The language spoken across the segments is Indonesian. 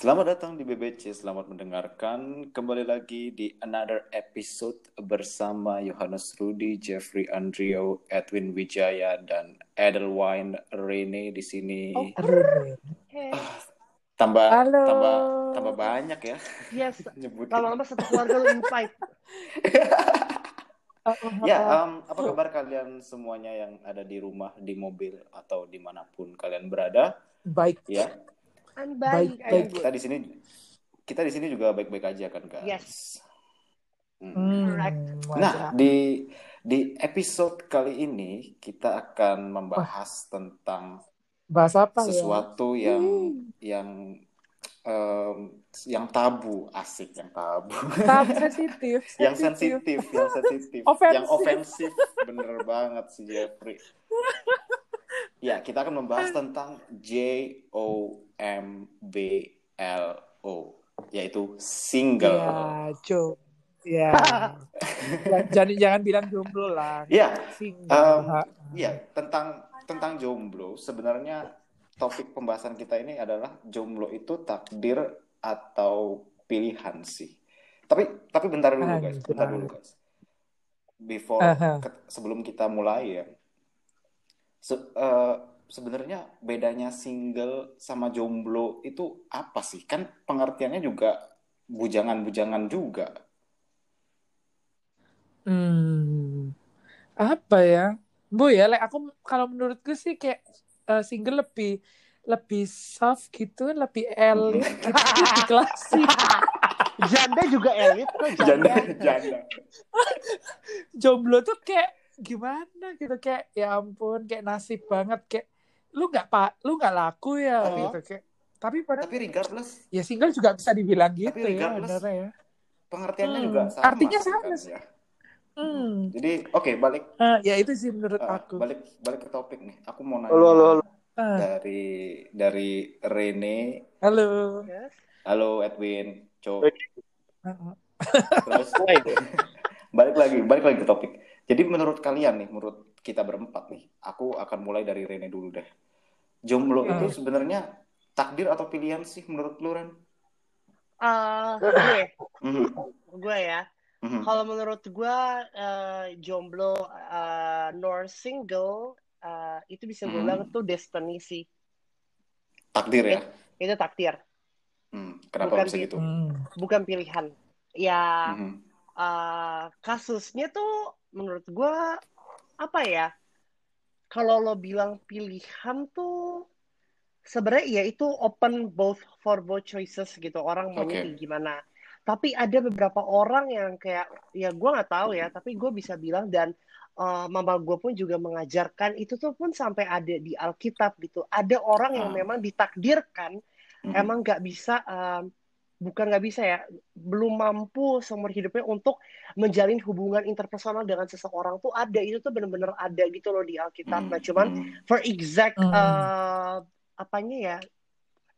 Selamat datang di BBC, selamat mendengarkan. Kembali lagi di another episode bersama Yohanes Rudi, Jeffrey Andrio, Edwin Wijaya, dan Edelwine Rene di sini. Oh. Ah, tambah Halo. tambah tambah banyak ya Yes, lama-lama satu keluarga lu invite. Ya, em, apa kabar kalian semuanya yang ada di rumah, di mobil, atau di mana pun kalian berada? Baik. Ya, I'm Baik, baik, baik. I'm kita di sini kita di sini juga baik-baik aja kan, guys. Yes. Hmm. Hmm. Nah, di di episode kali ini kita akan membahas tentang bahas apa ya? sesuatu yang Hmm. yang em, yang tabu, asik yang tabu, Tahap sensitif, yang sensitif, yang sensitif, Ofensif. yang ofensif, bener banget si Jeffrey. Ya, kita akan membahas tentang J O M B L O, yaitu single. Ya, Jo. Ya. Ya, jangan jangan bilang jomblo lah. Ya, Single. Ha. Iya, tentang tentang jomblo, sebenarnya topik pembahasan kita ini adalah jomblo itu takdir atau pilihan sih. Tapi tapi bentar dulu guys, bentar dulu guys. Before Aha. ke- sebelum kita mulai ya. Se- eh, sebenarnya bedanya single sama jomblo itu apa sih? Kan pengertiannya juga bujangan-bujangan juga. Hmm. Apa ya? Bu ya, like, aku kalau menurutku sih kayak eh, single lebih lebih soft gitu, lebih elit gitu, lebih klasik. Janda juga elit kok Janda, janda. janda. Jomblo tuh kayak gimana gitu kayak ya ampun kayak nasib banget kayak lu nggak pak lu nggak laku ya Tapi- gitu kayak tapi padahal Tapi regardless ya single juga bisa dibilang gitu Tapi ya benernya ya pengertiannya Hmm, juga sama artinya sih sama kan, sih. ya. hmm. Jadi oke balik Eh, ya itu sih menurut eh, aku balik balik ke topik nih. Aku mau nanya Halo, halo, halo. Eh, dari dari Rene. halo Yes. Halo Edwin, Co. Baik. Heeh. Terus balik lagi, balik lagi ke topik. Jadi menurut kalian nih, menurut kita berempat nih, aku akan mulai dari Rene dulu deh. Jomblo Hmm. itu sebenarnya takdir atau pilihan sih menurut lu Ren? Eh, gue, Mhm, gue ya. mhm. Kalau menurut gue eh, jomblo eh, nor single eh, itu bisa gue Hmm. bilang tuh destiny sih. Takdir ya. Itu takdir, Hmm, kenapa Bukan bisa gitu? Hmm. bukan pilihan. Ya Mhm. eh, kasusnya tuh menurut gue apa ya? Kalau lo bilang pilihan tuh sebenarnya ya itu open both for both choices gitu orang maunya Oke. kayak gimana. Tapi ada beberapa orang yang kayak ya gue nggak tahu ya, tapi gue bisa bilang dan eh, mama gue pun juga mengajarkan itu tuh pun sampai ada di Alkitab gitu. Ada orang yang Ah. memang ditakdirkan Mhm. emang nggak bisa em, bukan nggak bisa ya belum mampu seumur hidupnya untuk menjalin hubungan interpersonal dengan seseorang tuh ada itu tuh bener-bener ada gitu loh di Alkitab nah cuman for exact Hmm. eh, apanya ya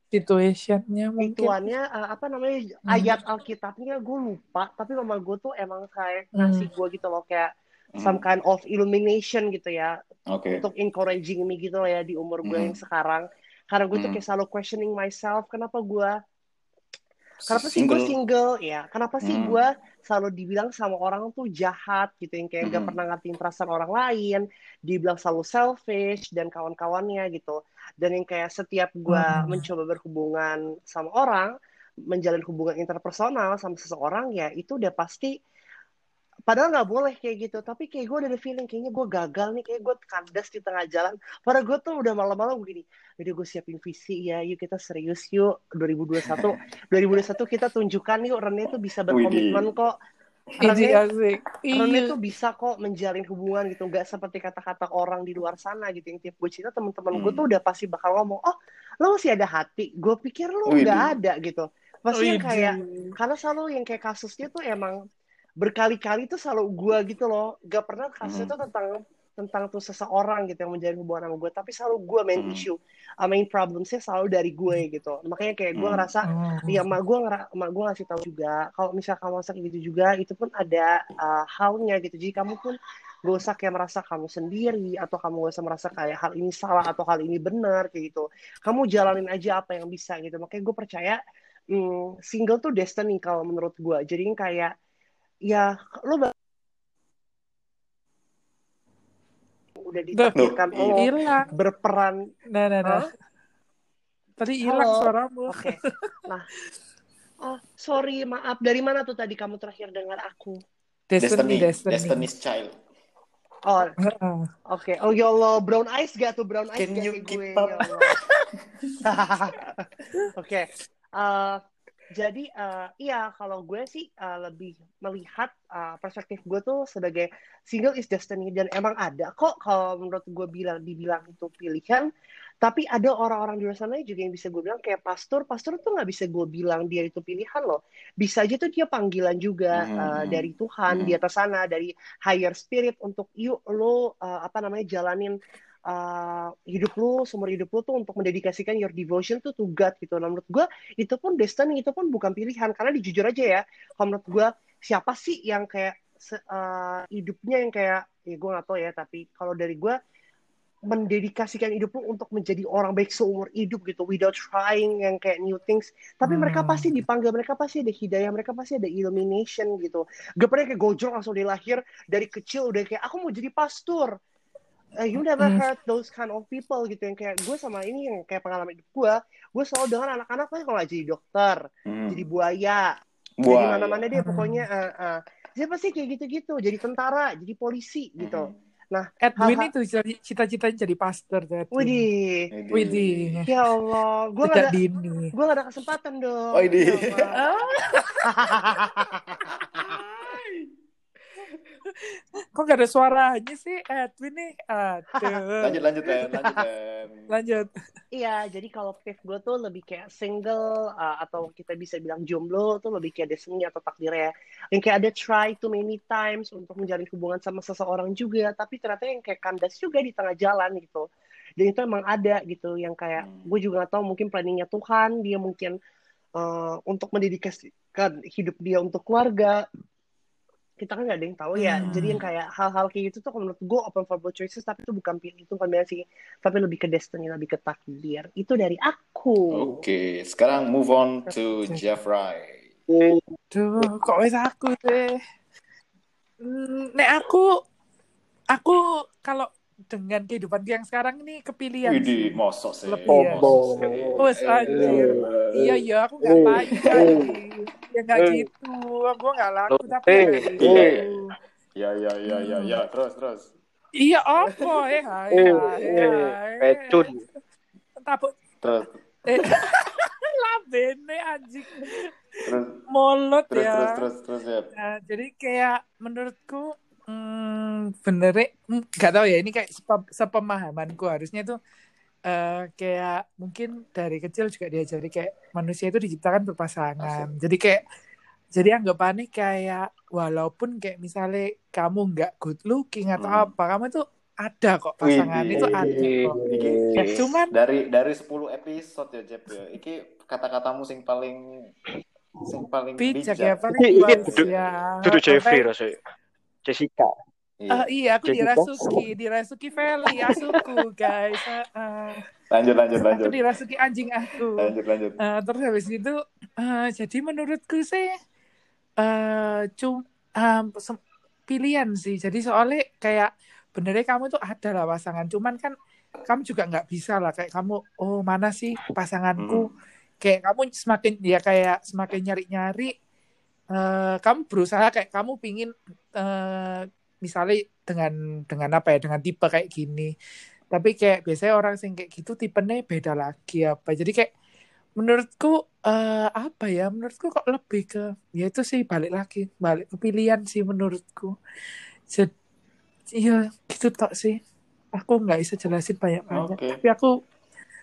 situationnya mungkin ituannya eh, apa namanya Hmm. ayat Alkitabnya gue lupa tapi mama gue tuh emang kayak Hmm. ngasih gue gitu loh kayak Mhm. some kind of illumination gitu ya Oke. untuk encouraging me gitu loh ya di umur gue Mhm. yang sekarang karena gue tuh Mhm. kayak selalu questioning myself kenapa gue Kenapa sih gue single? Ya, kenapa sih Hmm. gue selalu dibilang sama orang tuh jahat gitu, yang kayak gak Hmm. pernah ngertiin perasaan orang lain, dibilang selalu selfish dan kawan-kawannya gitu. Dan yang kayak setiap gue Hmm. mencoba berhubungan sama orang, menjalin hubungan interpersonal sama seseorang ya itu udah pasti padahal nggak boleh kayak gitu. Tapi kayak gue udah ada feeling kayaknya gue gagal nih kayak gue kandas di tengah jalan. Padahal gue tuh udah malam-malam begini udah gue siapin visi ya yuk kita serius yuk 2021 2021 kita tunjukkan yuk Rene tuh bisa berkomitmen kok. Rene, asik. Rene iya. tuh bisa kok menjalin hubungan gitu. Nggak seperti kata-kata orang di luar sana gitu yang tiap gue cerita teman-teman gue Hmm. tuh udah pasti bakal ngomong oh lo masih ada hati. Gue pikir lo nggak ada gitu. Pasti yang kayak karena selalu yang kayak kasusnya tuh emang berkali-kali tuh selalu gue gitu loh gak pernah kasusnya Mhm. tuh tentang tentang tuh seseorang gitu yang menjalin hubungan sama gue tapi selalu gue main Mhm. issue uh, main problemsnya selalu dari gue gitu makanya kayak gue Mhm. ngerasa Hmm. ya emak gue ngera- emak gue ngasih tahu juga kalau misal kamu masak gitu juga itu pun ada uh, hal-nya gitu jadi kamu pun gak usah kayak merasa kamu sendiri atau kamu gak usah merasa kayak hal ini salah atau hal ini benar kayak gitu kamu jalanin aja apa yang bisa gitu makanya gue percaya hmm, single tuh destiny kalau menurut gue. Jadi kayak ya lo ba- udah ditakdirkan Duh, lo Hilang. berperan. Nah, nah, nah. Hah? Tadi hilang suaramu. Oke. Nah, oh sorry maaf. Dari mana tuh tadi kamu terakhir dengar aku? Destiny, Destiny, Destiny. Destiny's Child. Oh. Oke, oh ya Allah, brown eyes gak tuh brown eyes Can gak you keep gue? up? Ya. Oke, eh, jadi eh, iya kalau gue sih eh, lebih melihat eh, perspektif gue tuh sebagai single is destiny dan emang ada kok kalau menurut gue bilang dibilang itu pilihan, tapi ada orang-orang di luar sana juga yang bisa gue bilang kayak pastor, pastor tuh nggak bisa gue bilang dia itu pilihan loh, bisa aja tuh dia panggilan juga eh, mhm. dari Tuhan Mhm. di atas sana, dari higher spirit untuk yuk lo uh, apa namanya jalanin uh, hidup lo seumur hidup lo tuh untuk mendedikasikan your devotion tuh to God gitu. Nah, menurut gue itu pun destiny itu pun bukan pilihan karena dijujur aja ya. Kalau menurut gue siapa sih yang kayak se- uh, hidupnya yang kayak ya gue nggak tahu ya tapi kalau dari gue mendedikasikan hidup lo untuk menjadi orang baik seumur hidup gitu without trying yang kayak new things tapi mereka Hmm. pasti dipanggil mereka pasti ada hidayah mereka pasti ada illumination gitu gak pernah kayak gojol langsung dilahir dari kecil udah kayak aku mau jadi pastor Uh, you never Hmm. heard those kind of people gitu yang kayak gue sama ini yang kayak pengalaman hidup gue gue selalu dengar anak-anak lah kalau jadi dokter Hmm. jadi buaya jadi Buaya. mana-mana dia Hmm. pokoknya uh, uh. siapa sih kayak gitu-gitu jadi tentara jadi polisi gitu Mhm. nah Edwin hal-hal- itu cita- cita-citanya jadi pastor tuh Edwin. widih Ini. Widih. ya Allah gue gak ada gue gak ada kesempatan dong Oh, ini. Kok gak ada suaranya sih Edwin nih? Aduh. Lanjut, lanjut, Ben. Lanjut, Ben. Lanjut. Iya, jadi kalau pick gue tuh lebih kayak single uh, atau kita bisa bilang jomblo tuh lebih kayak destiny atau takdir ya. Yang kayak ada try too many times untuk menjalin hubungan sama seseorang juga, tapi ternyata yang kayak kandas juga di tengah jalan gitu. Dan itu emang ada gitu, yang kayak Hmm. gue juga gak tahu mungkin planningnya Tuhan, dia mungkin uh, untuk mendedikasikan hidup dia untuk keluarga. Kita kan gak ada yang tahu ya. Hmm. Jadi yang kayak hal-hal kayak gitu tuh kalau menurut gue open for both choices, tapi itu bukan pilih, itu bukan pilihan sih tapi lebih ke destiny, lebih ke takdir. Itu dari aku. Oke, sekarang move on to Jeffrey. Duh, kok wis aku sih? Hmm, Nek aku, aku kalau dengan kehidupan yang sekarang ini kepilihan Widih, sih. mosok sih. Lebih ya. Wes anjir. Iya iya aku nggak layu lagi. Ya nggak Eh. gitu. Aku nggak laku tapi Eh, ya gitu. eh. Ya, ya, ya, ya, ya. Terus, terus. Iya apa eh hai Eh, hai eh, hai. pecun. Tapi Terus, eh labene anjing terus, molot terus, ya. terus, terus, terus, Jeff. Nah, jadi kayak menurutku hmm, bener hmm, nggak tahu ya ini kayak sepe- sepemahamanku harusnya tuh eh, kayak mungkin dari kecil juga diajari kayak manusia itu diciptakan berpasangan. Jadi kayak jadi anggapannya kayak walaupun kayak misalnya kamu nggak good looking atau Hmm. apa, kamu itu ada kok pasangan Widih. itu ada kok. Iki, Ya, cuman dari dari 10 episode ya, Jeff ya. Iki kata-katamu sing paling sing paling bijak bijak. ya paling duduk- ya. Itu Jeffrey rasanya. Jessica. Iya. Eh, iya, aku Jadi dirasuki, dirasuki Feli, asuku guys. Eh, eh. Lanjut, lanjut, aku lanjut. dirasuki anjing aku. Lanjut, lanjut. Eh, terus habis itu, eh, jadi menurutku sih, eh cum, sem- pilihan sih. Jadi soalnya kayak benernya kamu tuh ada lah pasangan, cuman kan kamu juga nggak bisa lah kayak kamu, oh mana sih pasanganku? Kayak kamu semakin ya kayak semakin nyari-nyari, eh, kamu berusaha kayak kamu pingin eh, misalnya dengan dengan apa ya dengan tipe kayak gini. Tapi kayak biasanya orang sing kayak gitu tipenya beda lagi apa. Jadi kayak menurutku eh, apa ya menurutku kok lebih ke ya itu sih balik lagi balik ke pilihan sih menurutku. Jadi iya gitu tok sih. Aku nggak bisa jelasin banyak banyak Oke. tapi aku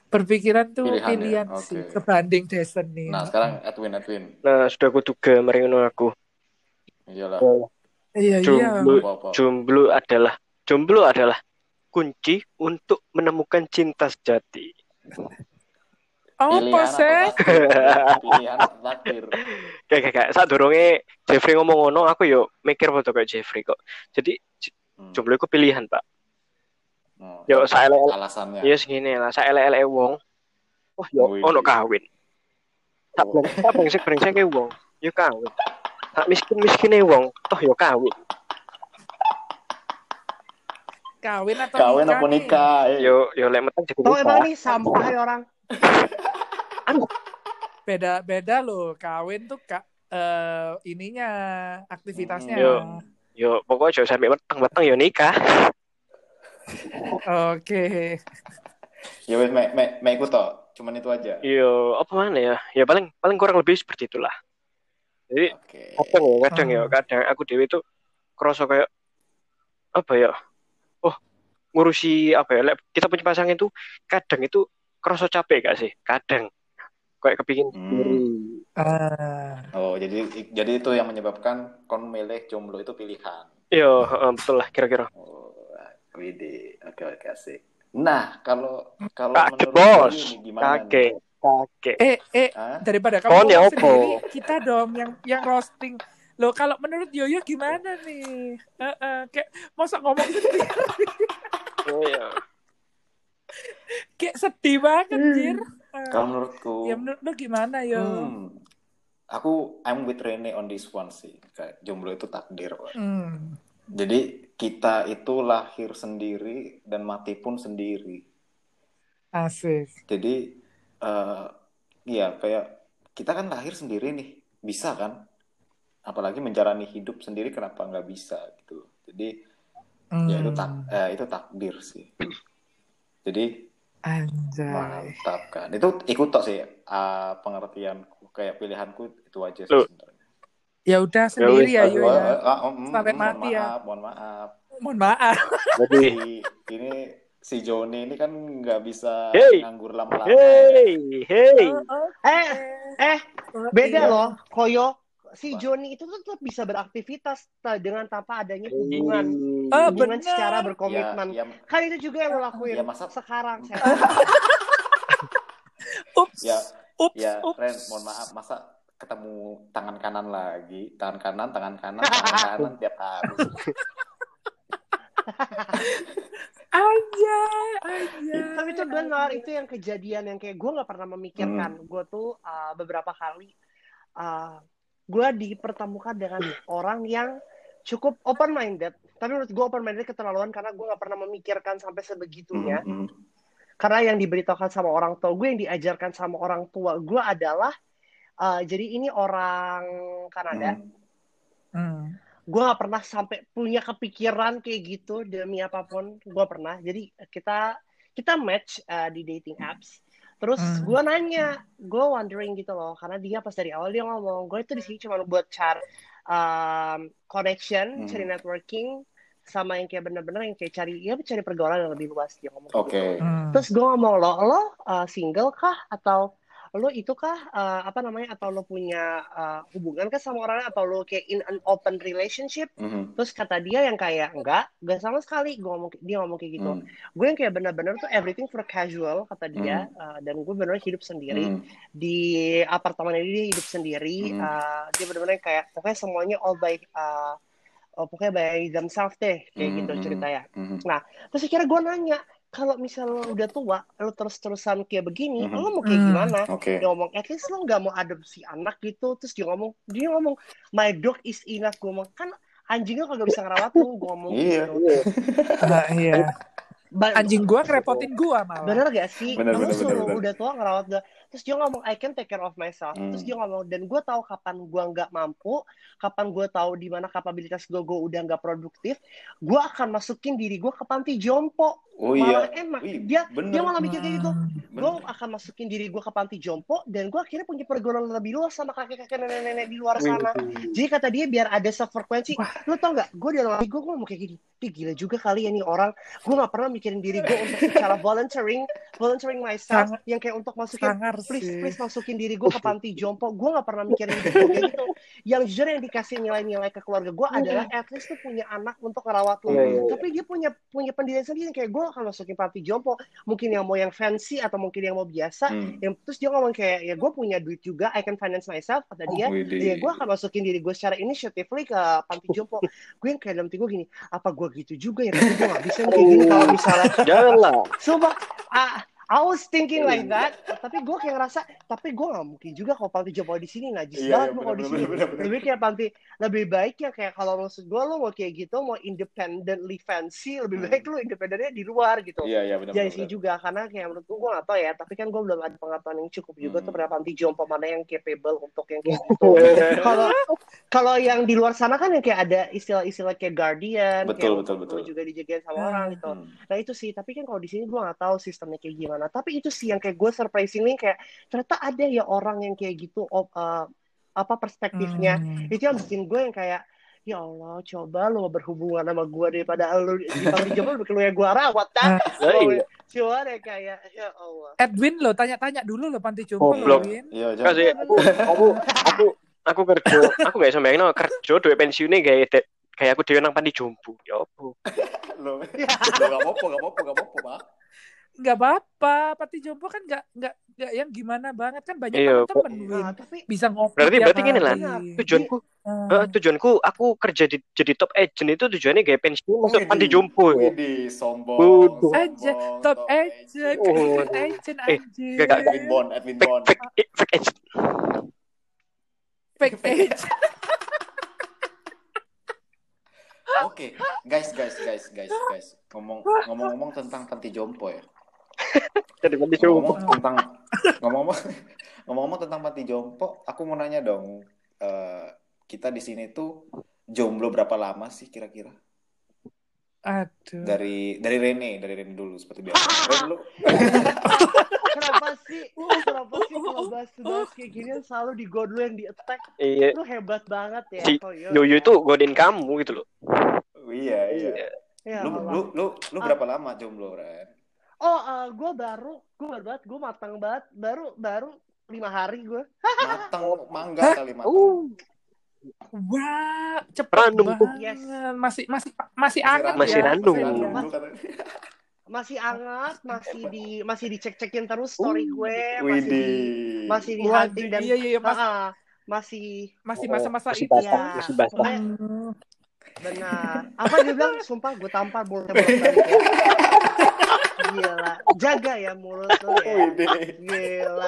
berpikiran tuh Pilihan ya? pilihan, Oke. sih kebanding destiny Nah, sekarang Edwin, Edwin. Nah, sudah aku duga mari ngono aku. Iyalah. iya iya Jomblo, Apa-apa. jomblo adalah jomblo adalah kunci untuk menemukan cinta sejati. apa Pilihan sih? Pilihan takdir? Kayak kayak kayak saat dorongnya Jeffrey ngomong ngono, aku yo mikir foto kayak Jeffrey kok. Jadi Hmm. jomblo itu pilihan, Pak. Oh, Yo saya alasannya. Iya segini lah, saya ele-ele wong. Wah, yo ono kawin. tak tak brengsek brengsek wong yo kawin tak miskin miskine wong toh yo kawin Kawin atau Kawin nikah apa nikah? Eh, yo yo lek meteng jadi nikah. emang nih sampah ya orang. Beda beda loh. Kawin tuh kak eh, ininya aktivitasnya. Hmm, Yo. yo pokoknya jauh sampai meteng meteng yo nikah Oke. Ya wes, me, me, me ikut toh. Cuman itu aja. yo apa mana ya ya paling paling kurang lebih seperti itulah jadi Oke. kadang ya kadang ya kadang aku dewi tuh kerasa kayak apa ya oh ngurusi apa ya kita punya pasangan itu kadang itu kerasa capek gak sih kadang kayak kepingin Hmm. Ah. Oh, jadi jadi itu yang menyebabkan kon milih jomblo itu pilihan. yo heeh, betul lah kira-kira Oh, widi. Oke, oke, asik. Nah, kalau kalau menurut bos nih, gimana nih? kaget kaget Eh eh Hah? daripada kamu Kon ya sendiri, kita dong yang yang roasting. Loh kalau menurut Yoyo gimana nih? Eh, eh, kayak masa ngomong sendiri oh, ya. kayak sedih banget, Hmm. Jir. Eh, Kalau menurutku, ya menurut lu gimana, Yo? hmm, aku I'm with Rene on this one sih. Kayak jomblo itu takdir. Hmm. Jadi kita itu lahir sendiri dan mati pun sendiri. Asik. Jadi eh ya kayak kita kan lahir sendiri nih, bisa kan? Apalagi menjalani hidup sendiri kenapa nggak bisa gitu. Jadi ya itu tak Hmm. eh, itu takdir sih. Jadi Anjay. mantap kan. Itu ikut tok sih eh, pengertianku kayak pilihanku itu aja sih Loh. Ya udah sendiri ya, Yo Eh, ya. eh, ah, mm, Sampai mohon mati ya. maaf, mohon maaf. Mohon maaf. jadi ini si Joni ini kan nggak bisa Hey. nganggur lama-lama. hey hey Oh, oke. Eh, eh, beda Iya. loh, Koyo. Si? Joni itu tuh tetap bisa beraktivitas ta- dengan tanpa adanya hubungan Ah, hubungan benar. secara Ya, berkomitmen. ya, Kan itu juga yang lo lakuin Ya, masa- sekarang. Saya. Ups. ya, Ups. ya, ups. Ren, mohon maaf, masa ketemu tangan kanan lagi, tangan kanan, tangan kanan, tangan kanan tiap hari. Anjay, anjay. Tapi itu benar, itu yang kejadian yang kayak gue nggak pernah memikirkan. Gue tuh uh, beberapa kali uh, gue dipertemukan dengan orang yang cukup open minded. Tapi menurut gue open minded keterlaluan karena gue nggak pernah memikirkan sampai sebegitunya. Mm, mm. Karena yang diberitahukan sama orang tua gue, yang diajarkan sama orang tua gue adalah uh, jadi ini orang Kanada. Mm. Hmm. gue gak pernah sampai punya kepikiran kayak gitu demi apa pun gue pernah jadi kita kita match uh, di dating apps terus Hmm. gue nanya gue wondering gitu loh karena dia pas dari awal dia ngomong gue itu di sini cuma buat cari um, connection Hmm. cari networking sama yang kayak bener-bener yang kayak cari ya cari pergaulan yang lebih luas dia ngomong kayak Oke. gitu. Hmm. terus gue ngomong lo lo uh, single kah atau lo itu kah uh, apa namanya atau lo punya uh, hubungan kah sama orang atau lo kayak in an open relationship Mhm. terus kata dia yang kayak enggak enggak sama sekali gue ngomong dia ngomong kayak gitu Mm. gue yang kayak bener-bener tuh everything for casual kata dia uh, dan gue bener hidup sendiri Mm. di apartemen ini dia hidup sendiri Hmm. uh, dia bener-bener kayak pokoknya semuanya all by uh, oh, pokoknya by themselves deh kayak Hmm, gitu hmm, ceritanya Mhm. terus akhirnya gue nanya kalau misal lo udah tua lo terus-terusan kayak begini Mhm. lo mau kayak Hmm. gimana Oke. dia ngomong at least lo nggak mau adopsi anak gitu terus dia ngomong dia ngomong my dog is enough gue ngomong kan anjingnya kagak bisa ngerawat lo gue ngomong Iya. gitu iya. Ba- Anjing gua ngerepotin gua malah. bener gak sih Bener, lo bener, suruh bener, bener. udah tua ngerawat gue terus dia ngomong I can take care of myself. Hmm. terus dia ngomong dan gue tahu kapan gue nggak mampu kapan gue tahu di mana kapabilitas gue gue udah nggak produktif gue akan masukin diri gue ke panti jompo. Oh malah iya. enak. Wih, dia bener. dia malah mikir kayak gitu. Hmm. gue akan masukin diri gue ke panti jompo dan gue akhirnya punya pergaulan lebih luas sama kakek-kakek nenek-nenek di luar sana. jadi kata dia biar ada sefrekuensi lu tau nggak? Gue di dalam gue gue mau kayak gini. Gila juga kali ya nih orang. Gue nggak pernah mikirin diri gue untuk secara volunteering volunteering myself Sangat- yang kayak untuk masukin Sangar please sih. please masukin diri gue ke panti jompo. Gue nggak pernah mikirin gue kayak gitu. Yang jujur yang dikasih nilai-nilai ke keluarga gue adalah at least tuh punya anak untuk ngerawat lo. Iya, iya, iya. tapi dia punya punya pendirian sendiri yang kayak gue akan masukin panti jompo. Mungkin yang mau yang fancy atau mungkin yang mau biasa. Hmm. yang terus dia ngomong kayak ya gue punya duit juga. I can finance myself kata dia. Widih. ya gue akan masukin diri gue secara initiatively ke panti jompo. Gue yang kayak dalam hati gue gini apa gue gitu juga ya? Tapi gue gak bisa kayak gini kalau misalnya janganlah. Sumpah, ah, I was thinking like that, tapi gue kayak ngerasa, tapi gue gak mungkin juga kalau panti jompo di sini najis Iya, banget iya, gue kalau di sini. Lebih kayak panti, lebih baik ya kayak kalau maksud gue lo mau kayak gitu, mau independently fancy, lebih Hmm. baik lo independennya di luar gitu. Iya, iya benar. Jangan benar, sini benar. juga karena kayak menurut gue gue gak tau ya, tapi kan gue belum ada pengetahuan yang cukup juga Hmm. tuh pada panti jompo mana yang capable untuk yang kayak gitu. Kalau kalau yang di luar sana kan yang kayak ada istilah-istilah kayak guardian, Betul, kayak betul, betul. juga dijagain sama Hmm. orang gitu. Hmm. Nah itu sih, tapi kan kalau di sini gue nggak tahu sistemnya kayak gimana. Tapi itu sih yang kayak gue surprisingly kayak ternyata ada ya orang yang kayak gitu uh, apa perspektifnya. Hmm. Itu yang bikin gue yang kayak ya Allah coba lo berhubungan sama gue daripada lo di panti jompo lebih lu yang gue rawat kan. Iya. Cuma deh kayak ya Allah. Edwin lo tanya-tanya dulu lo panti jompo lo Goblok. Edwin. Iya, jangan. Kasih aku aku aku aku kerja, aku gak sampe no kerja duwe pensiune gawe de- kayak aku dhewe nang panti jompo. Ya opo. Lo, lo gak apa-apa, gak apa-apa, gak apa-apa, Pak. Nggak apa-apa, panti jompo kan nggak nggak nggak yang gimana banget kan banyak Iya, kok- Win. Nah, tapi bisa ngopi Berarti berarti gini lah. hari. Tujuanku Hmm. eh, tujuanku aku kerja di jadi top agent itu tujuannya gawe pensiun masuk panti jompo. ya. Widih, sombong. Waduh. Aja, sombong, top agent, Oh. top agent Eh, gak, gak, Edwin Bond, Edwin Fake Bond. fake eh, fake agent. Fake agent. Oke, guys, guys, guys, guys, guys. Ngomong ngomong-ngomong tentang panti jompo ya. Jadi panti jompo. Ngomong tentang ngomong-ngomong ngomong-ngomong tentang panti jompo, aku mau nanya dong. eh, kita di sini tuh jomblo berapa lama sih kira-kira? Aduh. Dari dari Rene, dari Rene dulu seperti biasa. Ren, lu kenapa sih? Kenapa sih kalau bahas-bahas kayak gini selalu di dulu yang di attack? Iya. Lu hebat banget ya. Si Koyo, Yoyo ya. itu godain kamu gitu loh. iya, iya. Ya Lu lu lu lu berapa lama jomblo, Ren? Oh, gue baru, gue baru banget, gue matang banget, baru baru lima hari gue. Matang mangga kali matang. Uh, Wah, cepet Random banget. Yes. Masih masih masih anget Masih ya. random. Masih Masih random. Masih hangat, masih di masih dicek-cekin terus story gue, masih di, masih di hunting dan iya iya iya, mas- Ah, masih masih Oh, masa-masa masih itu. ya. masih basah. Benar. Apa dia bilang? Sumpah gue tampar ya. Gila, jaga ya mulut lo ya. Gila.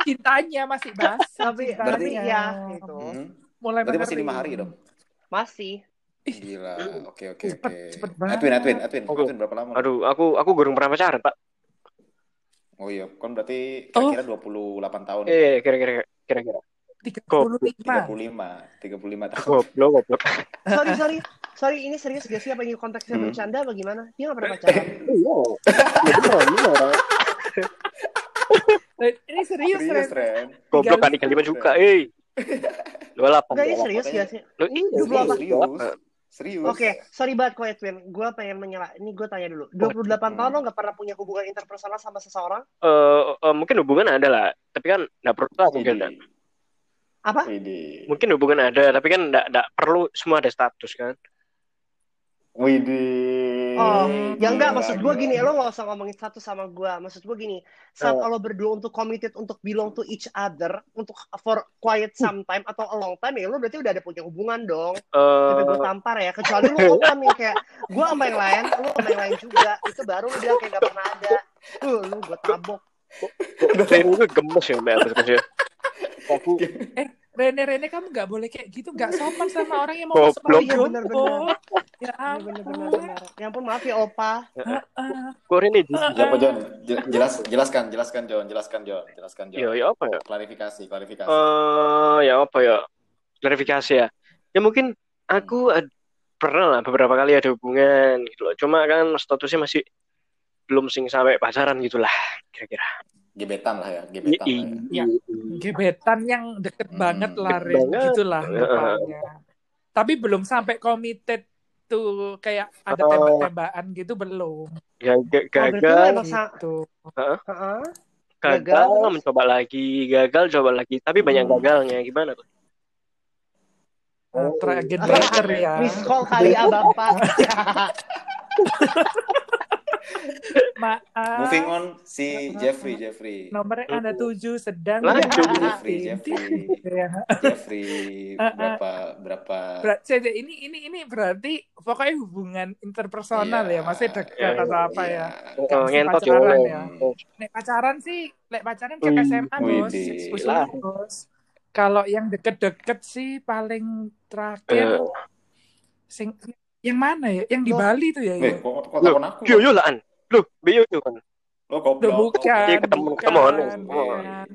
Cintanya masih basah. tapi cintanya. tapi ya itu Hmm. Mulai Berarti masih lima hari dong. masih. Gila. Oke oke Cepet, oke. cepet banget. Edwin Edwin Edwin. Oke. Edwin berapa lama? Aduh, aku aku gurung pernah pacaran, Pak. Oh iya, kan berarti Oh. kira-kira 28 tahun. Eh, kira-kira kira-kira. 35. 35, 35 tahun. Goblok, goblok. Sorry sorry sorry ini serius gak sih apa ini konteksnya Hmm. bercanda apa gimana? Dia gak pernah pacaran. Iya. Ya beneran, beneran. Eh, Ini serius, Serius, Ren. Goblok kan 35 juga, eh. 28. Enggak ini 28. serius gak sih? Lo iya, Dua puluh Serius, delapan. serius. Oke, sorry banget kok Edwin. Gue pengen menyela. Ini gue tanya dulu. 28 tahun Hmm. lo gak pernah punya hubungan interpersonal sama seseorang? Eh, eh, mungkin hubungan ada lah, tapi kan enggak perlu lah mungkin. Dan. Apa? Widih. Mungkin hubungan ada, tapi kan enggak enggak perlu semua ada status kan. Widih. Oh, ya enggak maksud gue gini, lo gak usah ngomongin satu sama gue. Maksud gue gini, saat Eh. lo berdua untuk committed untuk belong to each other, untuk for quiet sometime atau a long time ya lo berarti udah ada punya hubungan dong. Tapi gue Eh, tampar ya, kecuali lu open nih kayak gue sama yang lain, lu sama yang lain juga. Itu baru lu bilang kayak gak pernah ada. Tuh, lu gue tabok. Itu gemes ya, Mbak. Terus ya. Rene Rene kamu nggak boleh kayak gitu, nggak sopan sama orang yang mau masuk panti Iya, jompo. bener-bener. Ya Iya bener bener ampun. bener. Ya ampun maaf ya opa. Gue Ren ini. Siapa John? Je- Jelas, jelaskan, jelaskan John, jelaskan John, jelaskan John. Ya, ya apa ya? Klarifikasi, klarifikasi. Eh, ya apa ya? Klarifikasi ya. Ya mungkin aku ad- pernah lah beberapa kali ada hubungan gitu loh. Cuma kan statusnya masih belum sing sampai pacaran gitu lah kira-kira. Gebetan lah ya, gebetan lah ya. Iya. Gebetan yang deket Hmm, banget lah, Ren. banget. Gitulah rupanya. Tapi belum sampai committed tuh kayak ada Oh. tembak-tembakan gitu belum. Ya ga- Oh, gagal, sa- Gitu. Heeh. gagal, gagal, mencoba lagi, gagal, coba lagi. Tapi banyak Hmm. gagalnya gimana tuh? Try again better ya. Miss call kali ya bapak. Maaf. Moving on si Jeffrey, Jeffrey. Nomornya ada tujuh sedang Lanjut. Jeffrey, Jeffrey. Ya. Jeffrey Uh, uh. berapa berapa Berat, saya- ini ini ini berarti pokoknya hubungan interpersonal Iya, ya, maksudnya dekat iya, atau apa iya. ya? Oh, ngentot ya, pacaran ya. Hmm. Nek pacaran sih, nek pacaran cek Wih, SMA bos. Usul, bos. Kalau yang deket-deket sih paling terakhir Eh, sing yang mana ya? Yang di. Bali tuh ya. Eh, ya? kok kok takon aku? Yo yo lah an. Loh, Bio yo kan. Lo Loh, goblok. bukan, Iya, ketemu- ketemu bukan,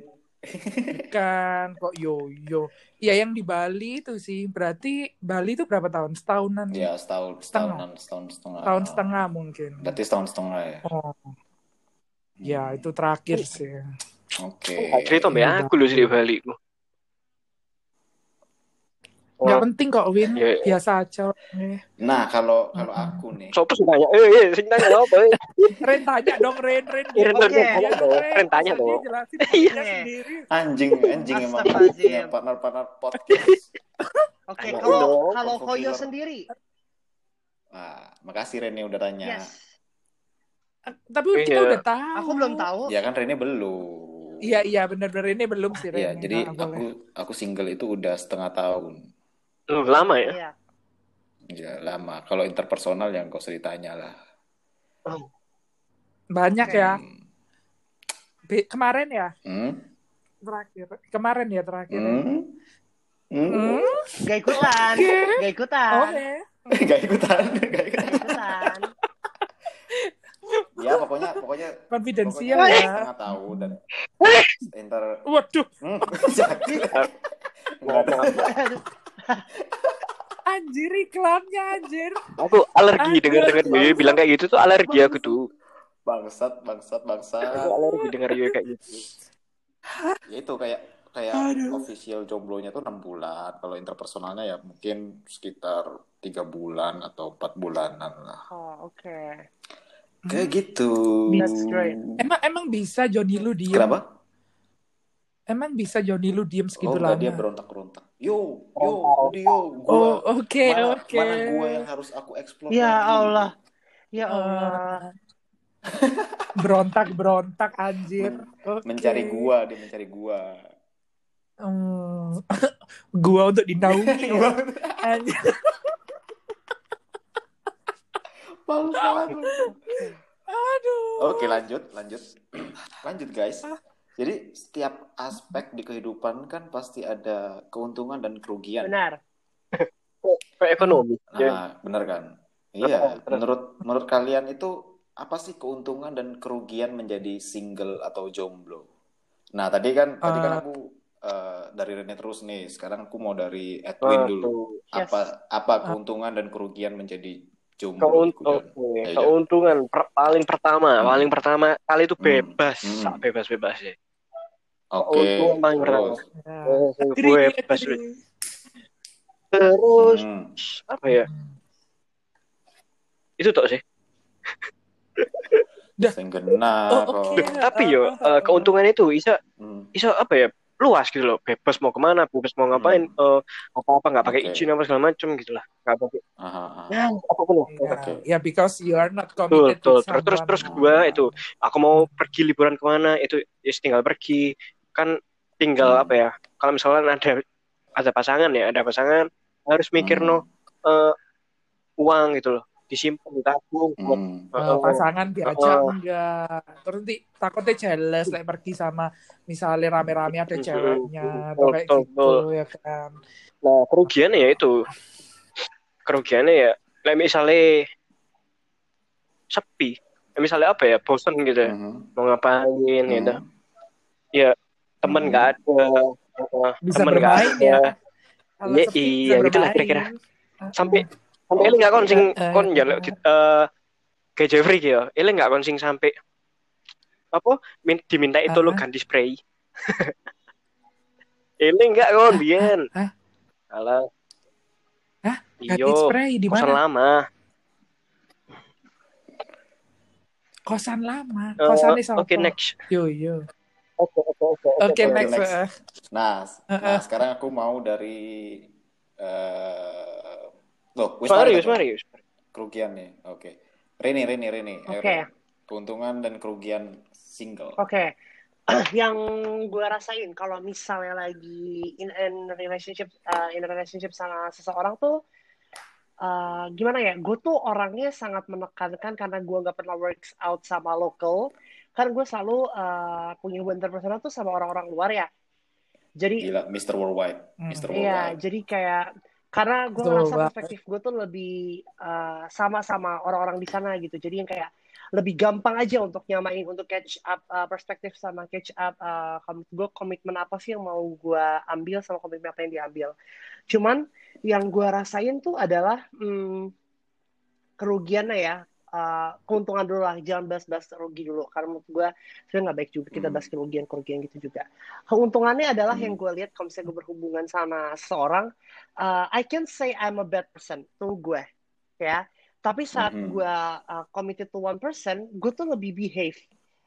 bukan, kok yo-yo. Ya yang di Bali itu sih, berarti Bali itu berapa tahun? Setahunan, Ya setahun Setengah. setahunan setahun setengah. tahun setengah mungkin. Berarti setahun setengah ya. Oh, ya itu terakhir sih. Oke. Gak cerita mbak aku sih di Bali. Nggak penting kok, Win. Ya, Biasa aja. Nah kalau kalau aku nih, Sopo sih tanya? Eh, eh, sing tanya apa? eh? Ren tanya dong, Ren, Ren. Eh, Ren, Ren, Iya, tanya dong. Ren, tanya dong. Iya. anjing anjing emang Astagfirullahaladzim. punya partner-partner podcast. Oke, kalau kalau Koyo sendiri. Nah, makasih Rene udah tanya. Yes. Tapi Iya. kita udah tahu. Aku belum tahu. Ya kan Rene belum. Iya, iya benar-benar ini belum sih, Ren. Iya, jadi aku aku single itu udah setengah tahun. Loh, lama ya? Iya. Ya lama. Kalau interpersonal yang kau ditanya lah. Banyak Oke. ya. Hmm. Be- kemarin ya, Hmm? terakhir. Kemarin ya terakhir. ya. Hmm? Hmm? Hmm? Gak ikutan. Oke. Gak ikutan. Oke. Gak ikutan, gak ikutan. Gak ikutan. Ya pokoknya pokoknya Konfidensial ya. setengah tahun dan inter Waduh, hmm, maaf. Anjir iklannya anjir. Aku alergi dengar-dengar dia bilang kayak gitu tuh alergi aku tuh. bangsat bangsat bangsat Aku alergi dengar dia kayak gitu. ya itu kayak kayak Aduh. official jomblonya tuh enam bulan kalau interpersonalnya ya mungkin sekitar tiga bulan atau empat bulanan lah Oh, oke. kayak gitu That's great. Emang emang bisa Johnny lu diem? kenapa Emang bisa Johnny lu diem oh segitu lama? dia berontak berontak yo yo yo Oh, gua oke, mana, oke. mana gua yang harus aku explore Ya lagi? Allah. Ya Allah. berontak berontak anjir. Oke. mencari gua dia mencari gua Hmm. gua untuk dinaungi ya. Anjir. Aduh. Oke lanjut lanjut lanjut guys. Jadi setiap aspek di kehidupan kan pasti ada keuntungan dan kerugian. Benar. Kayak ekonomi. Ya. Nah benar kan? Iya. Menurut menurut kalian itu apa sih keuntungan dan kerugian menjadi single atau jomblo? Nah tadi kan tadi kan Eh. aku eh, dari Rene terus nih. Sekarang aku mau dari Edwin Oh, dulu. Yes. Apa apa keuntungan dan kerugian menjadi jomblo? Keuntung, Kudan? oke. Ya, keuntungan per- paling pertama, Hmm. paling pertama kali itu Hmm. bebas, Hmm. bebas-bebas ya. Oke. Keuntungan paling pertama. Terus. Ya. Oh, gue bebas. Terus Hmm. apa ya? Itu toh sih. Dah. Sing Oh, oke. Tapi yo Oh, oh, eh, keuntungan itu bisa Hmm. bisa apa ya? Luas gitu loh. Bebas mau ke mana, bebas mau ngapain, eh, apa-apa nggak pakai Oke. izin apa segala macem gitu lah. Nggak pakai. Aha. Ya, apa pun lah. Ya, Oke. ya, because you are not Betul, committed betul. with Terus terus terus kedua itu aku mau pergi liburan ke mana itu ya tinggal pergi kan tinggal Hmm. apa ya kalau misalnya ada ada pasangan ya ada pasangan harus mikir Hmm. no eh, uang gitu loh disimpan ditabung Hmm. Oh. pasangan diajak Oh. enggak terus nanti takutnya jealous like pergi sama misalnya rame-rame ada Mhm. ceweknya atau kayak betul, gitu betul. ya kan nah kerugiannya ya itu kerugiannya ya kayak misalnya sepi misalnya apa ya bosan gitu ya Mhm. mau ngapain gitu Hmm. Temen Hmm. nggak ada. Bisa temen nggak ada. ya? Kalau Iya, iya, bisa gitu lah bermain. kira-kira. Sampai sampai ini nggak kon sing Eh, kon jaluk di- eh, kayak Jeffrey gitu ini nggak kon sing sampai apa min, diminta itu lo ganti spray? Ini nggak kon Bian? Alah. Hah? ganti spray di kosan mana? lama. Kosan lama. Eh, kosannya sama. oke next. Yo yo oke oke oke oke oke, next, next. Nah, s- Eh, nah sekarang aku mau dari eh loh, wis Marius mari, Marius kerugian nih. Oke. Reni, Reni, Reni. Ayo, Oke. Ren. keuntungan dan kerugian single. Oke, yang gue rasain kalau misalnya lagi in, in relationship uh, in a relationship sama seseorang tuh uh, gimana ya? Gue tuh orangnya sangat menekankan karena gue nggak pernah works out sama local. Kan gue selalu uh, punya hubungan interpersonal tuh sama orang-orang luar ya. Jadi Gila, Mr. Worldwide, Hmm. Mr. Iya, Worldwide. jadi kayak karena gue ngerasa perspektif gue tuh lebih uh, sama sama orang-orang di sana gitu. Jadi yang kayak lebih gampang aja untuk nyamain untuk catch up uh, perspektif sama catch up uh, gue komitmen apa sih yang mau gue ambil sama komitmen apa yang diambil. Cuman yang gue rasain tuh adalah hmm, kerugiannya ya. Uh, keuntungan dulu lah, jangan bahas-bahas rugi dulu. Karena menurut gue sebenarnya nggak baik juga kita Hmm. bahas kerugian-kerugian gitu juga. Keuntungannya adalah Hmm. yang gue lihat kalau misalnya gue berhubungan sama seseorang, uh, I can say I'm a bad person tuh gue, ya. Tapi saat Mhm. gue uh, committed to one person, gue tuh lebih behave.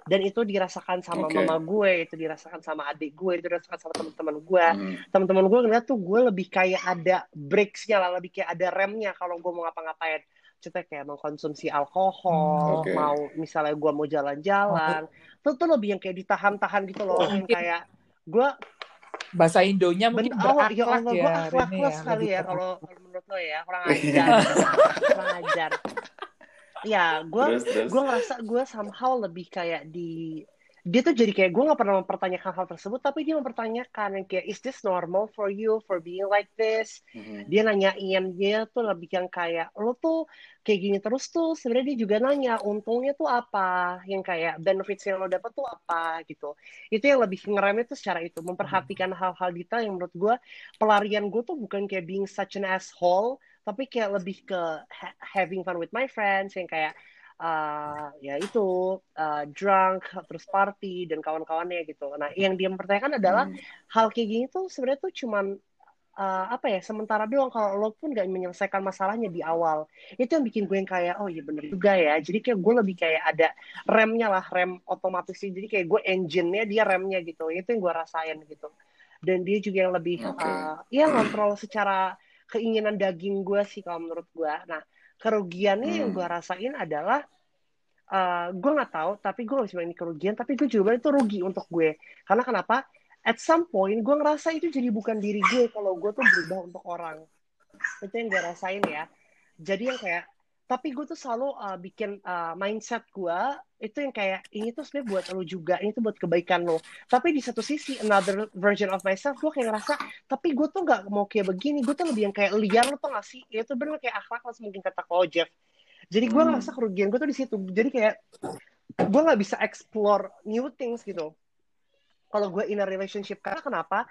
Dan itu dirasakan sama Oke. mama gue, itu dirasakan sama adik gue, itu dirasakan sama teman-teman gue. Hmm. Teman-teman gue ngeliat tuh gue lebih kayak ada breaks-nya lah, lebih kayak ada remnya kalau gue mau ngapa-ngapain. Contohnya kayak mengkonsumsi alkohol, Oke. mau misalnya gue mau jalan-jalan, tuh tuh lebih yang kayak ditahan-tahan gitu loh, yang kayak gue Bahasa Indonya Ben, mungkin oh, ya berakhlak Allah, ya, gue akhlaklas ya, ya kalau menurut lo ya, kurang ajar, kurang ajar. Ya, gue gue ngerasa gue somehow lebih kayak di dia tuh jadi kayak gue nggak pernah mempertanyakan hal tersebut, tapi dia mempertanyakan yang kayak is this normal for you for being like this? Mhm. Dia nanyain dia tuh lebih yang kayak lo tuh kayak gini terus tuh sebenarnya dia juga nanya untungnya tuh apa, yang kayak benefits yang lo dapet tuh apa gitu. Itu yang lebih ngeremnya tuh secara itu memperhatikan hal-hal detail yang menurut gue pelarian gue tuh bukan kayak being such an asshole, tapi kayak lebih ke ha- having fun with my friends yang kayak uh, ya itu uh, drunk terus party dan kawan-kawannya gitu. Nah, yang dia mempertanyakan adalah Hmm. hal kayak gini tuh sebenarnya tuh cuman uh, apa ya sementara doang kalau lo pun gak menyelesaikan masalahnya di awal itu yang bikin gue yang kayak oh iya bener juga ya jadi kayak gue lebih kayak ada remnya lah rem otomatis jadi kayak gue engine-nya dia remnya gitu itu yang gue rasain gitu dan dia juga yang lebih Oke. uh, ya ngontrol secara keinginan daging gue sih kalau menurut gue nah kerugiannya yang Hmm. gue rasain adalah uh, gue nggak tahu tapi gue nggak ini kerugian tapi gue juga itu rugi untuk gue. Karena kenapa? At some point gue ngerasa itu jadi bukan diri gue kalau gue tuh berubah untuk orang. Itu yang gue rasain ya. Jadi yang kayak tapi gue tuh selalu uh, bikin uh, mindset gue itu yang kayak ini tuh sebenarnya buat lo juga ini tuh buat kebaikan lo tapi di satu sisi another version of myself gue kayak ngerasa tapi gue tuh nggak mau kayak begini gue tuh lebih yang kayak liar lo tuh nggak sih? Ya itu bener kayak akhlak mungkin kata kau Jeff. Jadi gue Hmm. ngerasa kerugian gue tuh di situ. Jadi kayak gue nggak bisa explore new things gitu. Kalau gue in a relationship karena kenapa?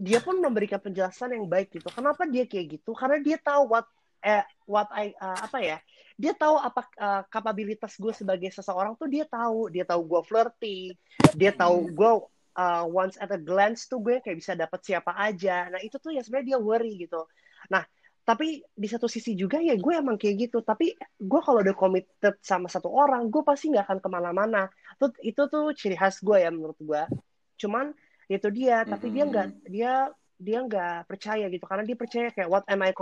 Dia pun memberikan penjelasan yang baik gitu. Kenapa dia kayak gitu? Karena dia tahu what eh what I uh, apa ya dia tahu apa uh, kapabilitas gue sebagai seseorang tuh dia tahu. Dia tahu gue flirty dia tahu gue uh, once at a glance tuh gue kayak bisa dapet siapa aja. Nah itu tuh yang sebenarnya dia worry gitu. Nah tapi di satu sisi juga ya gue emang kayak gitu. Tapi gue kalau udah committed sama satu orang gue pasti nggak akan ke mana-mana. Tuh itu tuh ciri khas gue ya menurut gue. Cuman itu dia tapi dia nggak dia dia nggak percaya gitu. Karena dia percaya kayak what am I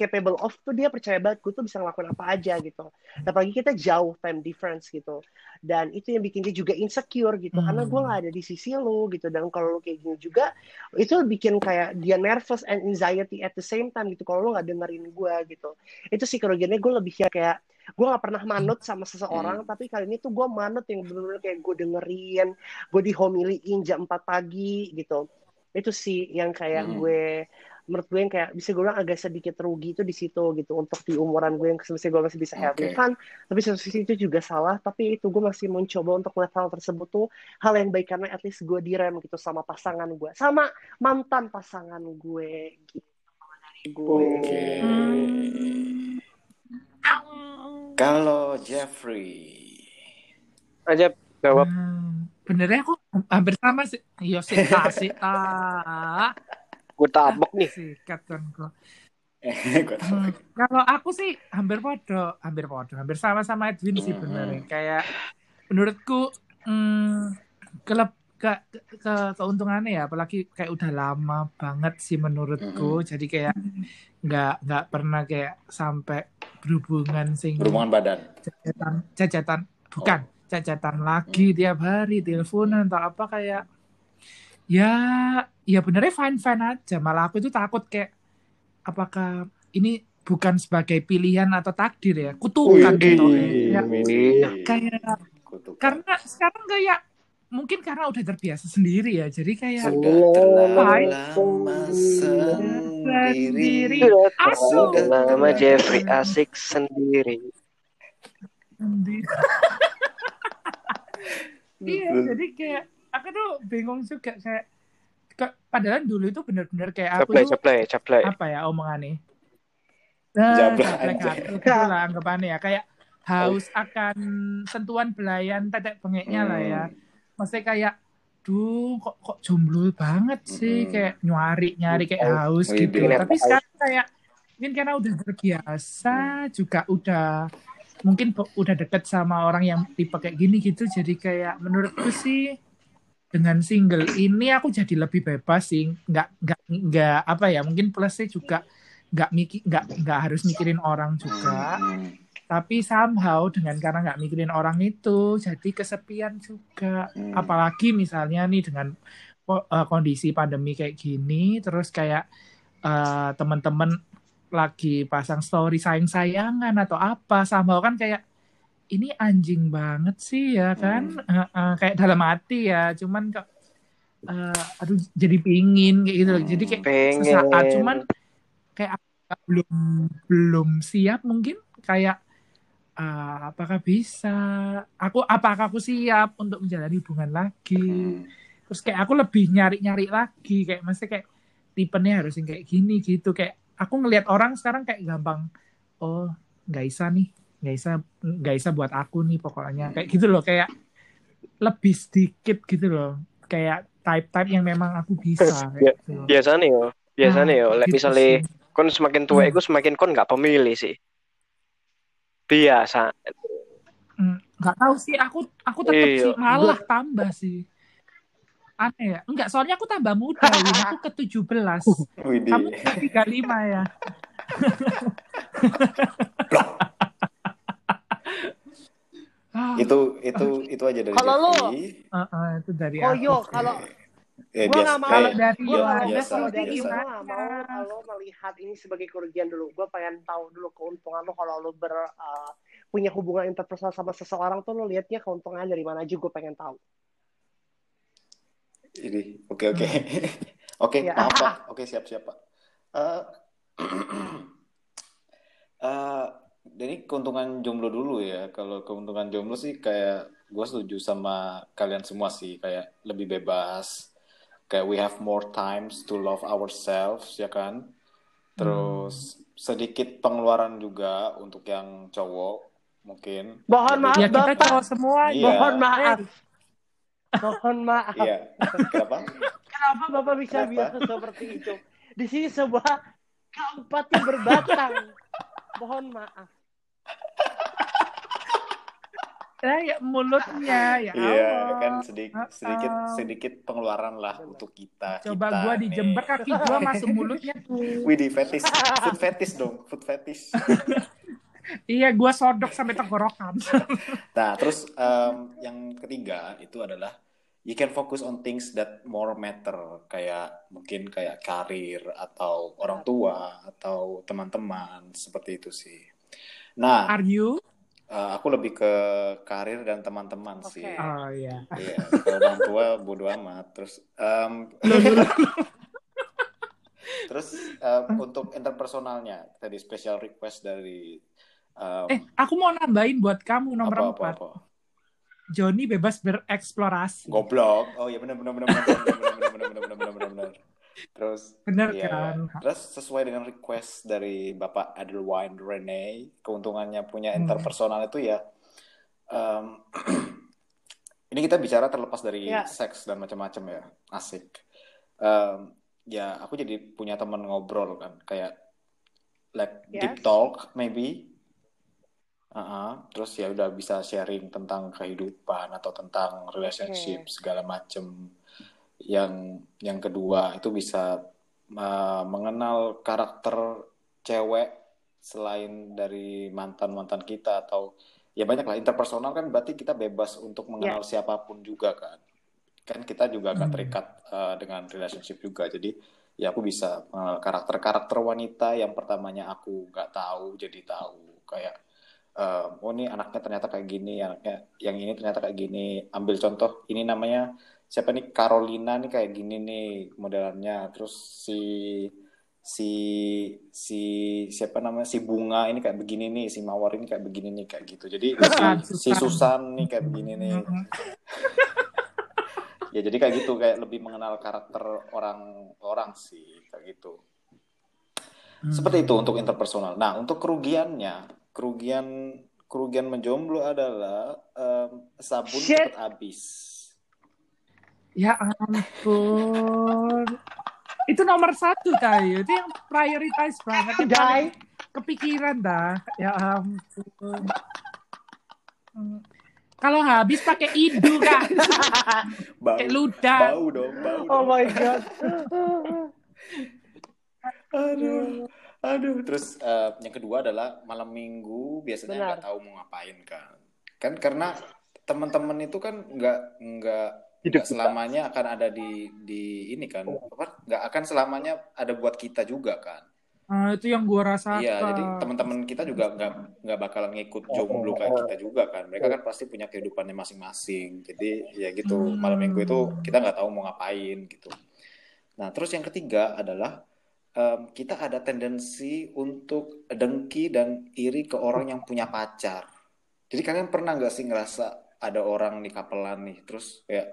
capable of tuh dia percaya banget gue tuh bisa ngelakuin apa aja gitu. Apalagi kita jauh time difference gitu. Dan itu yang bikin dia juga insecure gitu. Hmm. karena gue nggak ada di sisi lo gitu. Dan kalau lo kayak gini juga itu bikin kayak dia nervous and anxiety at the same time gitu. Kalau lo nggak dengerin gue gitu. Itu sih kerugiannya gue lebih ya kayak gue nggak pernah manut sama seseorang tapi kali ini tuh gue manut yang bener-bener kayak gue dengerin gue dihomiliin jam 4 pagi gitu. Itu sih yang kayak Hmm. gue menurut gue yang kayak bisa gue bilang agak sedikit rugi itu di situ gitu untuk di umuran gue yang sebenarnya gue masih bisa having Oke. fun tapi satu sisi itu juga salah tapi itu gue masih mencoba untuk melihat hal tersebut tuh hal yang baik karena at least gue direm gitu sama pasangan gue sama mantan pasangan gue gitu kalau dari gue Oke. Hmm. Kalau Jeffrey. Aja jawab. Hmm, benernya aku hampir sama sih. Iya sih, ah, Gue tabok nih. sikat kan kok. Gua tahu. Hmm, kalau aku sih hampir podo, hampir podo, hampir sama sama Edwin sih Hmm. benernya. Kayak menurutku hmm, kelep ke, ke keuntungannya ya, apalagi kayak udah lama banget sih menurutku. Jadi kayak nggak nggak pernah kayak sampai berhubungan sing Berhubungan badan. jajatan, jajatan bukan cacatan lagi tiap hari teleponan atau apa kayak ya ya benernya fine fine aja malah aku itu takut kayak apakah ini bukan sebagai pilihan atau takdir ya kutukan Wih, gitu ya, wih. kayak Kutukan. karena sekarang kayak mungkin karena udah terbiasa sendiri ya jadi kayak sudah terlalu lama Sendiri. sendiri Asu. Lama Jeffrey asik sendiri. sendiri iya jadi kayak aku tuh bingung juga kayak ke- padahal dulu itu bener-bener kayak aku Caplay, tuh caplay, caplay. apa ya omongannya? Nah, Jablay jablay kartu itulah anggapannya ya. Kayak haus akan sentuhan belayan tetek bengeknya lah ya. Hmm. maksudnya kayak duh kok kok jomblo banget sih? Mm-mm. kayak nyari nyari kayak Oh, haus wih, gitu. bener. tapi sekarang kayak mungkin karena udah terbiasa juga udah mungkin udah deket sama orang yang tipe kayak gini gitu. Jadi kayak menurutku sih dengan single ini aku jadi lebih bebas sih. Nggak nggak nggak apa ya mungkin plusnya juga nggak mikir nggak nggak harus mikirin orang juga. Tapi somehow dengan karena nggak mikirin orang itu jadi kesepian juga. Apalagi misalnya nih dengan eh, kondisi pandemi kayak gini terus kayak eh, teman-teman lagi pasang story sayang-sayangan atau apa somehow kan kayak ini anjing banget sih ya kan Hmm. Eh, eh, kayak dalam hati ya cuman kok eh, aduh jadi pingin kayak gitu loh. jadi kayak Pengen. sesaat cuman kayak belum belum siap mungkin kayak ah, apakah bisa aku apakah aku siap untuk menjalani hubungan lagi Hmm. terus kayak aku lebih nyari-nyari lagi kayak mesti kayak tipenya harus yang kayak gini gitu kayak aku ngelihat orang sekarang kayak gampang oh nggak bisa nih nggak bisa nggak bisa buat aku nih pokoknya kayak gitu loh kayak lebih sedikit gitu loh kayak type-type yang memang aku bisa Ya, kayak gitu. Biasanya yo, biasanya yo. Lek gitu misalnya sih. kon semakin tua, Hmm. semakin kon nggak pemilih sih. Biasa. Hmm, nggak tahu sih aku aku tetap Iya. sih malah tambah sih aneh ya enggak soalnya aku tambah muda Win. aku ke 17 Widih. kamu ke 35 ya itu itu itu aja dari Kalau lu- Jeffrey. eh, eh, itu dari Oh aku yo, kalau Eh, Gua biasa- nggak mau. kalau eh, dari gue kalau biasa, kalau dari gue mau kalau melihat ini sebagai kerugian dulu. Gue pengen tahu dulu keuntungan lo kalau lo ber uh, punya hubungan interpersonal sama seseorang tuh lo liatnya keuntungan dari mana aja gue pengen tahu. Ini oke oke oke Ya. maaf pak oke siap siap pak. Eh, eh, jadi keuntungan jomblo dulu ya. Kalau keuntungan jomblo sih kayak gue setuju sama kalian semua sih kayak lebih bebas. Kayak we have more times to love ourselves ya kan. Terus sedikit pengeluaran juga untuk yang cowok mungkin. Mohon maaf ya kita bapak, cowok semua Iya. mohon maaf, mohon maaf. Iya. Kenapa? Kenapa bapak bisa Kenapa? bilang seperti itu? Di sini sebuah kabupaten berbatang. mohon maaf. Eh, ya mulutnya ya Iya, kan sedikit sedikit sedikit pengeluaran lah untuk kita. coba kita gua nih. dijember kaki gua masuk mulutnya tuh Widih, fetish, food fetish dong, food fetish. iya gua sodok sampai tenggorokan Nah, terus em, yang ketiga itu adalah you can focus on things that more matter, kayak mungkin kayak karir atau orang tua atau teman-teman seperti itu sih. Nah, are you eh, aku lebih ke karir dan teman-teman Oke. sih. oh iya Iya, kalau orang tua bodo amat. Terus em, terus em, untuk interpersonalnya tadi special request dari em, eh aku mau nambahin buat kamu nomor apa apa empat apa. Joni bebas bereksplorasi Goblok. Oh iya benar benar benar benar benar benar benar benar benar benar benar benar. Terus bener iya, kan Terus sesuai dengan request dari Bapak Adelwine Rene, keuntungannya punya Hmm. interpersonal itu ya em, ini kita bicara terlepas dari Ya. seks dan macam-macam ya. Asik. Em, ya aku jadi punya teman ngobrol kan kayak like deep Yes. talk maybe Uh-uh. Terus ya udah bisa sharing tentang kehidupan atau tentang relationship segala macem. Yang yang kedua itu bisa uh, mengenal karakter cewek selain dari mantan mantan kita atau ya banyak lah interpersonal kan berarti kita bebas untuk mengenal siapa pun juga kan kan kita juga gak Hmm. terikat uh, dengan relationship juga jadi ya aku bisa mengenal karakter-karakter wanita yang pertamanya aku nggak tahu jadi tahu kayak uh, oh ini anaknya ternyata kayak gini anaknya yang ini ternyata kayak gini. Ambil contoh ini namanya siapa nih? Carolina nih kayak gini nih modelannya. Terus si si si siapa namanya? Si bunga ini kayak begini nih si mawar ini kayak begini nih kayak gitu. Jadi si, si Susan nih kayak begini nih. Mm-mm. ya jadi kayak gitu kayak lebih mengenal karakter orang-orang sih kayak gitu. Hmm. seperti itu untuk interpersonal. Nah untuk kerugiannya kerugian kerugian menjomblo adalah em, sabun Shit. cepat habis Ya ampun. Itu nomor satu tayo. Itu yang prioritize banget. Yang paling kepikiran dah. Ya ampun. Hmm. Kalau habis pakai idu kan, bau pakai ludah. bau dong bau Oh dong. my god. aduh aduh terus eh, yang kedua adalah malam minggu biasanya nggak tahu mau ngapain kan. Kan karena teman-teman itu kan nggak nggak Hidup nggak selamanya akan ada di di ini kan. Apa nggak akan selamanya ada buat kita juga kan. Ah, itu yang gua rasakan. iya jadi teman-teman kita juga nggak nggak bakalan ngikut jomblo kayak kita juga kan. Mereka kan pasti punya kehidupannya masing-masing. Jadi ya gitu Hmm. malam minggu itu kita nggak tahu mau ngapain gitu. Nah terus yang ketiga adalah em, kita ada tendensi untuk dengki dan iri ke orang yang punya pacar jadi kalian pernah nggak sih ngerasa ada orang nih kapelan nih terus kayak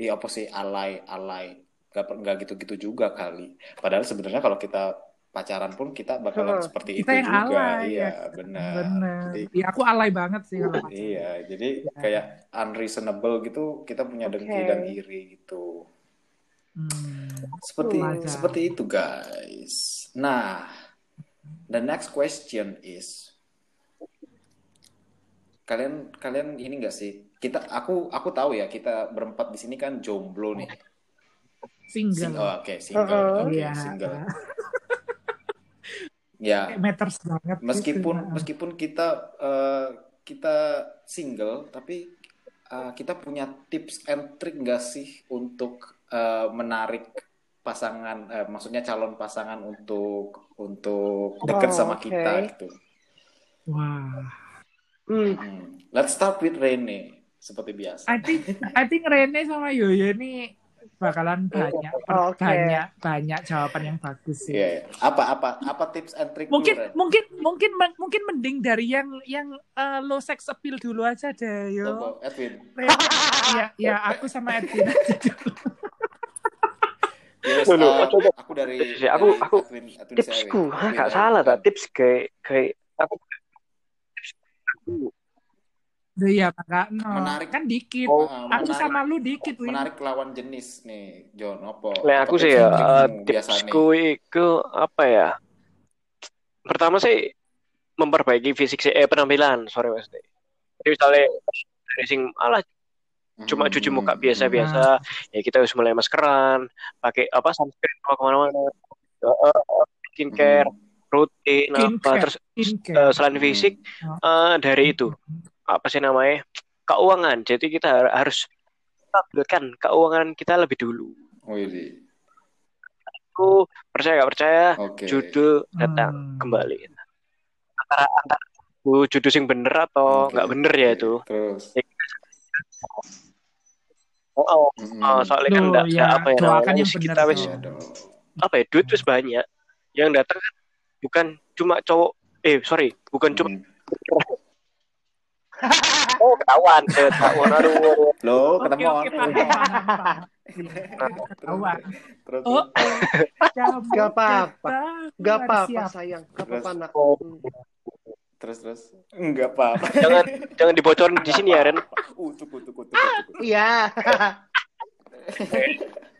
iya apa sih alay alay nggak nggak gitu-gitu juga kali padahal sebenarnya kalau kita pacaran pun kita bakalan Heeh. seperti Kita itu yang juga alay, iya ya. benar Bener. jadi Iya, aku alay banget sih kalau pacaran. iya jadi Ya. kayak unreasonable gitu kita punya dengki Oke. dan iri gitu Hmm. seperti Wajar. seperti itu guys nah the next question is kalian kalian ini enggak sih kita aku aku tahu ya kita berempat di sini kan jomblo nih Sing- Single. oh, oke single Uh-uh. oke Iya. single ya matters banget. meskipun gitu. meskipun kita eh, kita single tapi eh, kita punya tips and trick nggak sih untuk eh, menarik pasangan eh, maksudnya calon pasangan untuk untuk dekat Oh, sama oke. kita gitu. Wah. Hmm. Hmm. Let's start with Rene seperti biasa. I think I think Rene sama Yoyo ini bakalan banyak per- Oke. banyak banyak jawaban yang bagus sih. Iya, iya. Apa apa apa tips and trick Mungkin dulu, Ren? mungkin mungkin mungkin mending dari yang yang eh, low sex appeal dulu aja deh yo. Edwin. Rene, ya ya aku sama Edwin aja dulu. Yes, Dulu, uh, coba. aku dari, Si- aku- dari aku Edwin, Edwin tipsku Sewe. hah Edwin, gak Edwin. salah tak tips kayak kayak aku Iya, Kak. No. Menarik. Kan dikit. Oh, aku menarik. sama lu dikit, Win. menarik lawan jenis nih John opo Nah, aku Apa sih ya eh, nih? tipsku itu apa ya? Pertama sih memperbaiki fisik sih, eh penampilan, sorry mas. Jadi misalnya dari sing alah cuma Hmm, cuci muka hmm, biasa-biasa, ya kita harus mulai maskeran, pakai apa sunscreen kalau ke mana-mana, skincare, rutin apa, Skincare. terus Skincare. eh, selain fisik eh, dari itu. Apa sih namanya? Keuangan. Jadi kita har- harus stabilkan keuangan kita lebih dulu. hmm. Wih, Aku percaya gak percaya, oke. judul datang Hmm. kembali. Antara antara judul sing bener atau nggak bener ya itu. Terus oh, oh, oh, soalnya kan Loh, nggak ya, apa ya namanya kita dong. apa ya duit wis banyak yang datang kan bukan cuma cowok eh sorry bukan cuma Hmm. oh ketahuan eh, ketahuan aduh. Lo Oke, ketemu. Ketahuan. terus Oh, Gak apa-apa. Gak apa-apa sayang. Gak apa-apa nak. Terus terus. Enggak apa-apa jangan jangan dibocorin di sini ya Ren. Utuk utuk utuk Iya.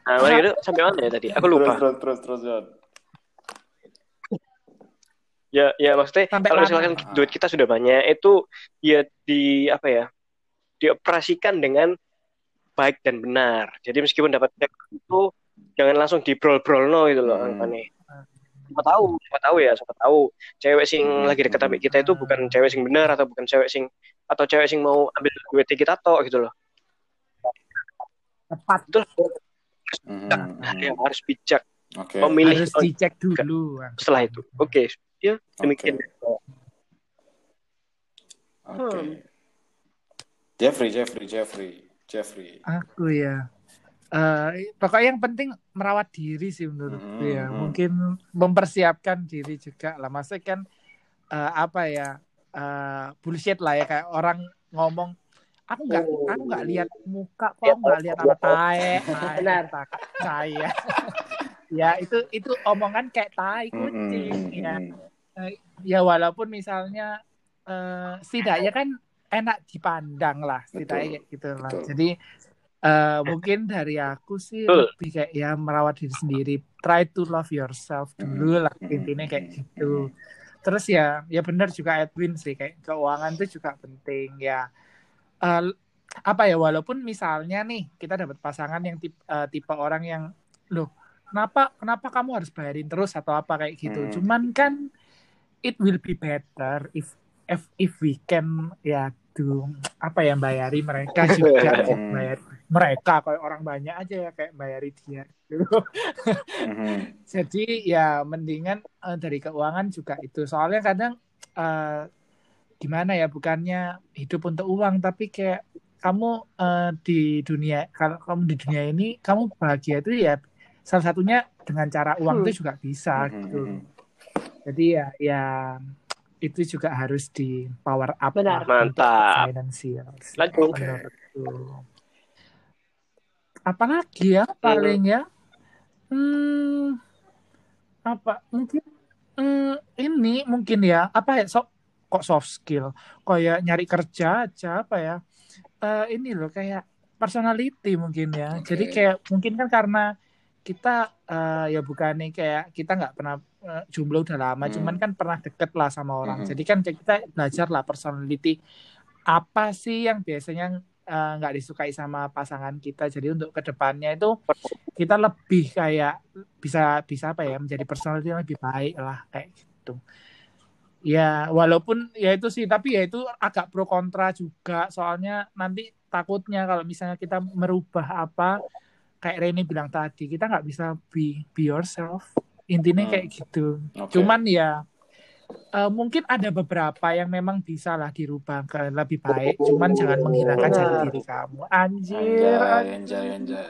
nah mari gitu sampai mana ya tadi? Aku lupa. terus terus terus terus ya ya maksudnya Sampai kalau mana? misalkan duit kita sudah banyak itu ya di apa ya dioperasikan dengan baik dan benar. Jadi meskipun dapat cek itu jangan langsung dibrol brol no gitu loh Hmm. angkanya siapa tahu siapa tahu ya siapa tahu cewek sing Hmm, lagi deket sama hmm. kita itu bukan cewek sing benar atau bukan cewek sing atau cewek sing mau ambil duit kita tok gitu loh tepat itu mhm. yang harus bijak Oke. memilih harus dicek dulu setelah itu oke ya demikian Oke. Hmm. Jeffrey, Jeffrey, Jeffrey, Jeffrey. aku ya Eh, pokoknya yang penting merawat diri sih menurutku Hmm, ya. hmm. mungkin mempersiapkan diri juga lah. Maksudnya kan eh, apa ya eh, bullshit lah ya. Kayak orang ngomong aku nggak aku nggak lihat muka kok aku nggak lihat apa tae tae, Benar. kata saya. Ya itu itu omongan kayak tai kucing Mhm, ya. mhm. ya walaupun misalnya eh setidaknya kan enak dipandang lah setidaknya gitu lah. betul. jadi eh mungkin dari aku sih Betul. lebih kayak ya merawat diri sendiri try to love yourself dulu lah Mhm, intinya kayak mhm, gitu terus ya ya benar juga Edwin sih kayak keuangan itu juga penting ya Eh, apa ya walaupun misalnya nih kita dapat pasangan yang tipe, eh, tipe orang yang loh kenapa kenapa kamu harus bayarin terus atau apa kayak gitu Hmm. cuman kan it will be better if if if we can ya do apa ya bayari mereka juga kayak Hmm. bayar mereka kayak orang banyak aja ya kayak bayari dia gitu. Jadi ya mendingan eh, dari keuangan juga itu. Soalnya kadang eh, gimana ya bukannya hidup untuk uang tapi kayak kamu eh, di dunia kalau kamu di dunia ini kamu bahagia itu ya salah satunya dengan cara uang Hmm. itu juga bisa Mhm, gitu. mhm. Jadi ya ya itu juga harus di power up Benar. Mantap. finansial. Lanjut. Menurutku. Apalagi ya paling ya? Hmm, apa? Mungkin hmm, ini mungkin ya apa ya sok kok soft skill? Kayak nyari kerja aja apa ya? Eh, ini loh kayak personality mungkin ya. Oke. jadi kayak mungkin kan karena kita eh, ya bukan nih kayak kita nggak pernah eh, jomblo udah lama Hmm. cuman kan pernah deket lah sama orang. Mhm. jadi kan kita belajar lah personality. Apa sih yang biasanya eh, nggak disukai sama pasangan kita. Jadi untuk ke depannya itu kita lebih kayak bisa bisa apa ya menjadi personality yang lebih baik lah kayak gitu. Ya walaupun ya itu sih tapi ya itu agak pro kontra juga. Soalnya nanti takutnya kalau misalnya kita merubah apa kayak Reni bilang tadi kita nggak bisa be be yourself. Intinya Hmm. kayak gitu. Oke. cuman ya eh, mungkin ada beberapa yang memang bisa lah dirubah ke lebih baik cuman jangan menghilangkan jati diri kamu anjir Anjay, anjay, anjay.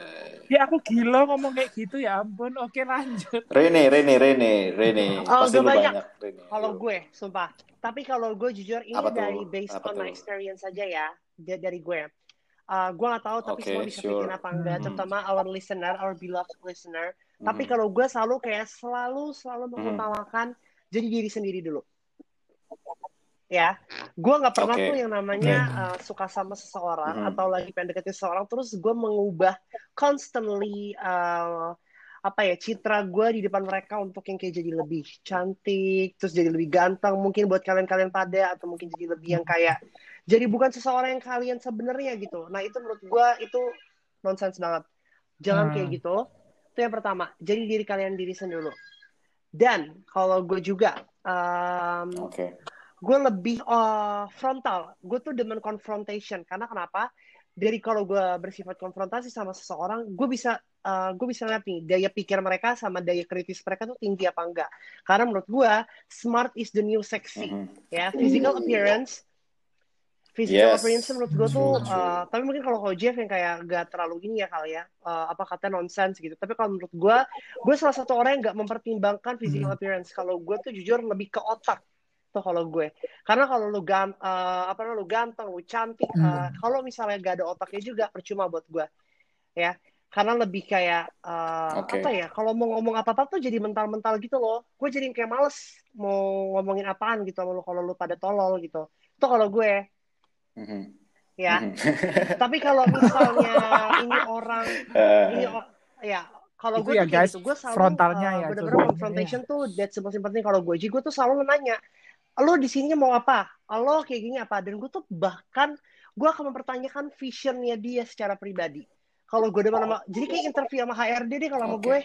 ya aku gila ngomong kayak gitu ya ampun oke lanjut Rene, Rene, Rene, Rene. Oh, Pasti banyak. banyak, Rene. Kalau gue, sumpah. Tapi kalau gue jujur ini Apa tuh? dari based Apa on my tuh? experience saja ya, da- dari gue. Uh, gue nggak tahu tapi Oke, semua bisa sure. bikin apa enggak, Hmm. terutama our listener, our beloved listener. Tapi Mhm. kalau gue selalu kayak selalu selalu Hmm. mengutamakan jadi diri sendiri dulu. Ya, gue nggak pernah Oke. tuh yang namanya uh, suka sama seseorang Mhm. atau lagi pengen deketin seseorang terus gue mengubah constantly uh, apa ya citra gue di depan mereka untuk yang kayak jadi lebih cantik terus jadi lebih ganteng mungkin buat kalian-kalian pada atau mungkin jadi lebih yang kayak jadi bukan seseorang yang kalian sebenarnya gitu nah itu menurut gue itu nonsens banget jangan Hmm. kayak gitu itu yang pertama jadi diri kalian diri sendiri dulu dan kalau gue juga um, Oke. gue lebih uh, frontal. Gue tuh demen confrontation. Karena kenapa? Dari kalau gue bersifat konfrontasi sama seseorang, gue bisa uh, gue bisa lihat nih daya pikir mereka sama daya kritis mereka tuh tinggi apa enggak. Karena menurut gue smart is the new sexy. Mhm. Ya, physical appearance. Physical Yes. appearance menurut gue tuh, uh, tapi mungkin kalau Jeff yang kayak gak terlalu gini ya kali ya, uh, apa kata nonsense gitu. Tapi kalau menurut gue, gue salah satu orang yang gak mempertimbangkan physical Hmm. appearance. Kalau gue tuh jujur lebih ke otak tuh kalau gue. Karena kalau lu gam, eh, apa namanya lu ganteng, lu cantik, eh, Hmm. kalau misalnya gak ada otaknya juga percuma buat gue. Ya. Karena lebih kayak eh, Oke. apa ya? Kalau mau ngomong apa-apa tuh jadi mental-mental gitu loh. Gue jadi kayak males mau ngomongin apaan gitu sama lu kalau lu pada tolol gitu. Itu kalau gue Mhm. ya. Mhm. Tapi kalau misalnya ini orang Eh, ini o- ya kalau gue ya, guys, gitu, gue selalu frontalnya uh, ya, bener-bener confrontation tuh that's the most important kalau gue. Jadi gue tuh selalu nanya, lo di sini mau apa? Lo kayak gini apa? Dan gue tuh bahkan gue akan mempertanyakan visionnya dia secara pribadi. Kalau gue demen sama, jadi kayak interview sama HRD deh kalau sama gue.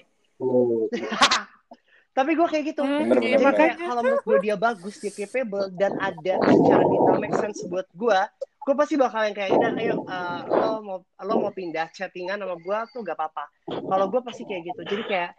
tapi gue kayak gitu. Hmm, Bener, jadi bener, kalau menurut gue dia bagus dia capable dan ada secara detail make sense buat gue gue pasti bakalan kayak udah ayo uh, lo mau lo mau pindah chattingan sama gue tuh gak apa-apa. Kalau gue pasti kayak gitu. Jadi kayak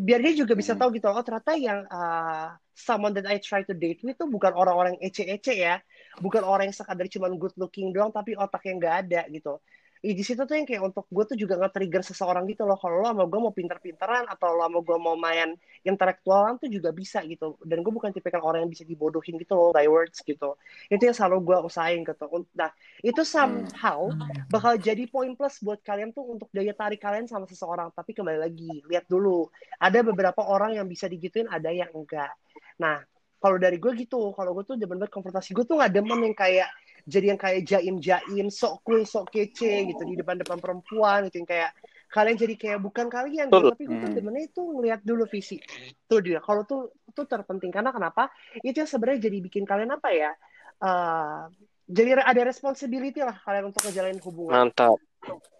biar dia juga bisa tahu gitu oh ternyata yang uh, someone that I try to date with tuh bukan orang-orang yang ece-ece ya. Bukan orang yang sekadar cuma good looking doang tapi otaknya nggak ada gitu Ih, di situ tuh yang kayak untuk gue tuh juga nge-trigger seseorang gitu loh. Kalau lo sama gue mau pinter-pinteran atau lo sama gue mau main intelektualan tuh juga bisa gitu. Dan gue bukan tipikal orang yang bisa dibodohin gitu loh by words gitu. Itu yang selalu gue usahain gitu. Nah itu somehow bakal jadi poin plus buat kalian tuh untuk daya tarik kalian sama seseorang. Tapi kembali lagi lihat dulu ada beberapa orang yang bisa digituin ada yang enggak. Nah kalau dari gue gitu kalau gue tuh demen banget konfrontasi gue tuh nggak demen yang kayak jadi yang kayak jaim-jaim sok cool sok kece gitu di depan-depan perempuan gitu yang kayak kalian jadi kayak bukan kalian gitu. Betul. tapi gue tuh Hmm. demennya itu ngeliat dulu visi tuh dia kalau tuh itu terpenting karena kenapa itu yang sebenarnya jadi bikin kalian apa ya eh, jadi ada responsibility lah kalian untuk ngejalanin hubungan Mantap.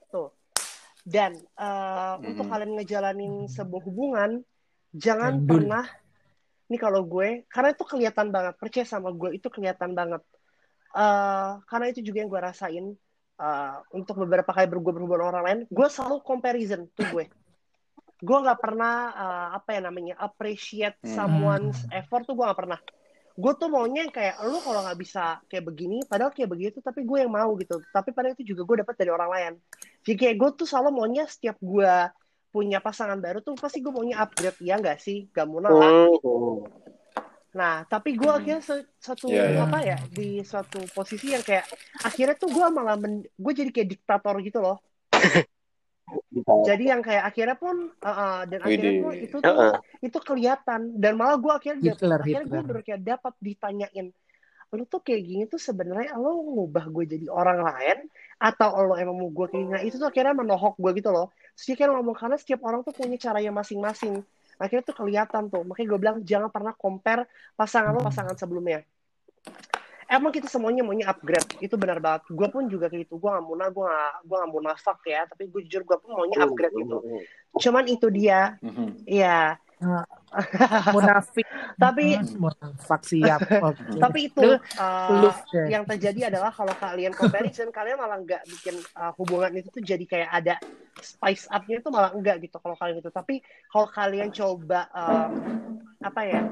tuh dan eh, untuk Mhm. kalian ngejalanin sebuah hubungan jangan Gandul. pernah ini kalau gue karena itu kelihatan banget percaya sama gue itu kelihatan banget Eh, karena itu juga yang gue rasain eh, untuk beberapa kali ber- gue berhubungan orang lain gue selalu comparison tuh gue. Gue nggak pernah eh, apa ya namanya appreciate Hmm. someone's effort tuh gue nggak pernah. Gue tuh maunya yang kayak lu kalau nggak bisa kayak begini padahal kayak begitu tapi gue yang mau gitu. Tapi pada itu juga gue dapat dari orang lain. Jadi kayak gue tuh selalu maunya setiap gue punya pasangan baru tuh pasti gue maunya upgrade ya nggak sih? Gak mau lah. Hmm. Nah, tapi gue Hmm. akhirnya satu Iya, iya. apa ya di suatu posisi yang kayak akhirnya tuh gue malah gue jadi kayak diktator gitu loh. Jadi yang kayak akhirnya pun uh, uh, dan akhirnya tuh itu tuh itu kelihatan. Dan malah gue akhirnya Hitler, akhirnya gue baru kayak dapat ditanyain lu tuh kayak gini tuh sebenarnya lo ngubah gue jadi orang lain? Atau lo emang mau gue kayak gini? Nah, itu tuh akhirnya menohok gue gitu loh. Terus dia kayak ngomong karena setiap orang tuh punya caranya masing-masing akhirnya tuh kelihatan tuh. Makanya gue bilang jangan pernah compare pasangan lo pasangan sebelumnya. Emang kita semuanya maunya upgrade. Itu benar banget. Gue pun juga kayak gitu. Gue gak mau gue gak gue gak mau nafak ya. Tapi gue jujur gue pun maunya upgrade gitu. cuman itu dia. Ya Munafik. tapi Hmm, Munafik siap. Oke. tapi itu uh, yang terjadi adalah kalau kalian comparison kalian malah nggak bikin uh, hubungan itu tuh jadi kayak ada spice up-nya itu malah enggak gitu kalau kalian itu tapi kalau kalian coba um, apa ya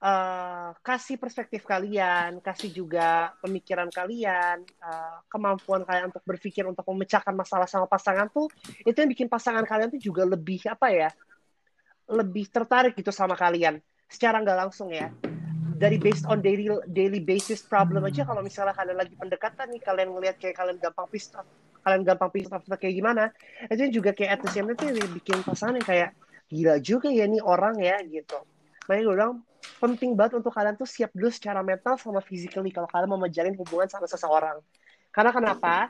uh, kasih perspektif kalian kasih juga pemikiran kalian uh, kemampuan kalian untuk berpikir untuk memecahkan masalah sama pasangan tuh itu yang bikin pasangan kalian tuh juga lebih apa ya lebih tertarik gitu sama kalian. Secara nggak langsung ya. Dari based on daily daily basis problem aja. Kalau misalnya kalian lagi pendekatan nih kalian ngelihat kayak kalian gampang off kalian gampang off kayak gimana itu juga kayak at the same time bikin pasangan yang kayak gila juga ya nih orang ya gitu. Makanya gue bilang penting banget untuk kalian tuh siap dulu secara mental sama physically kalau kalian mau menjalin hubungan sama seseorang. Karena kenapa?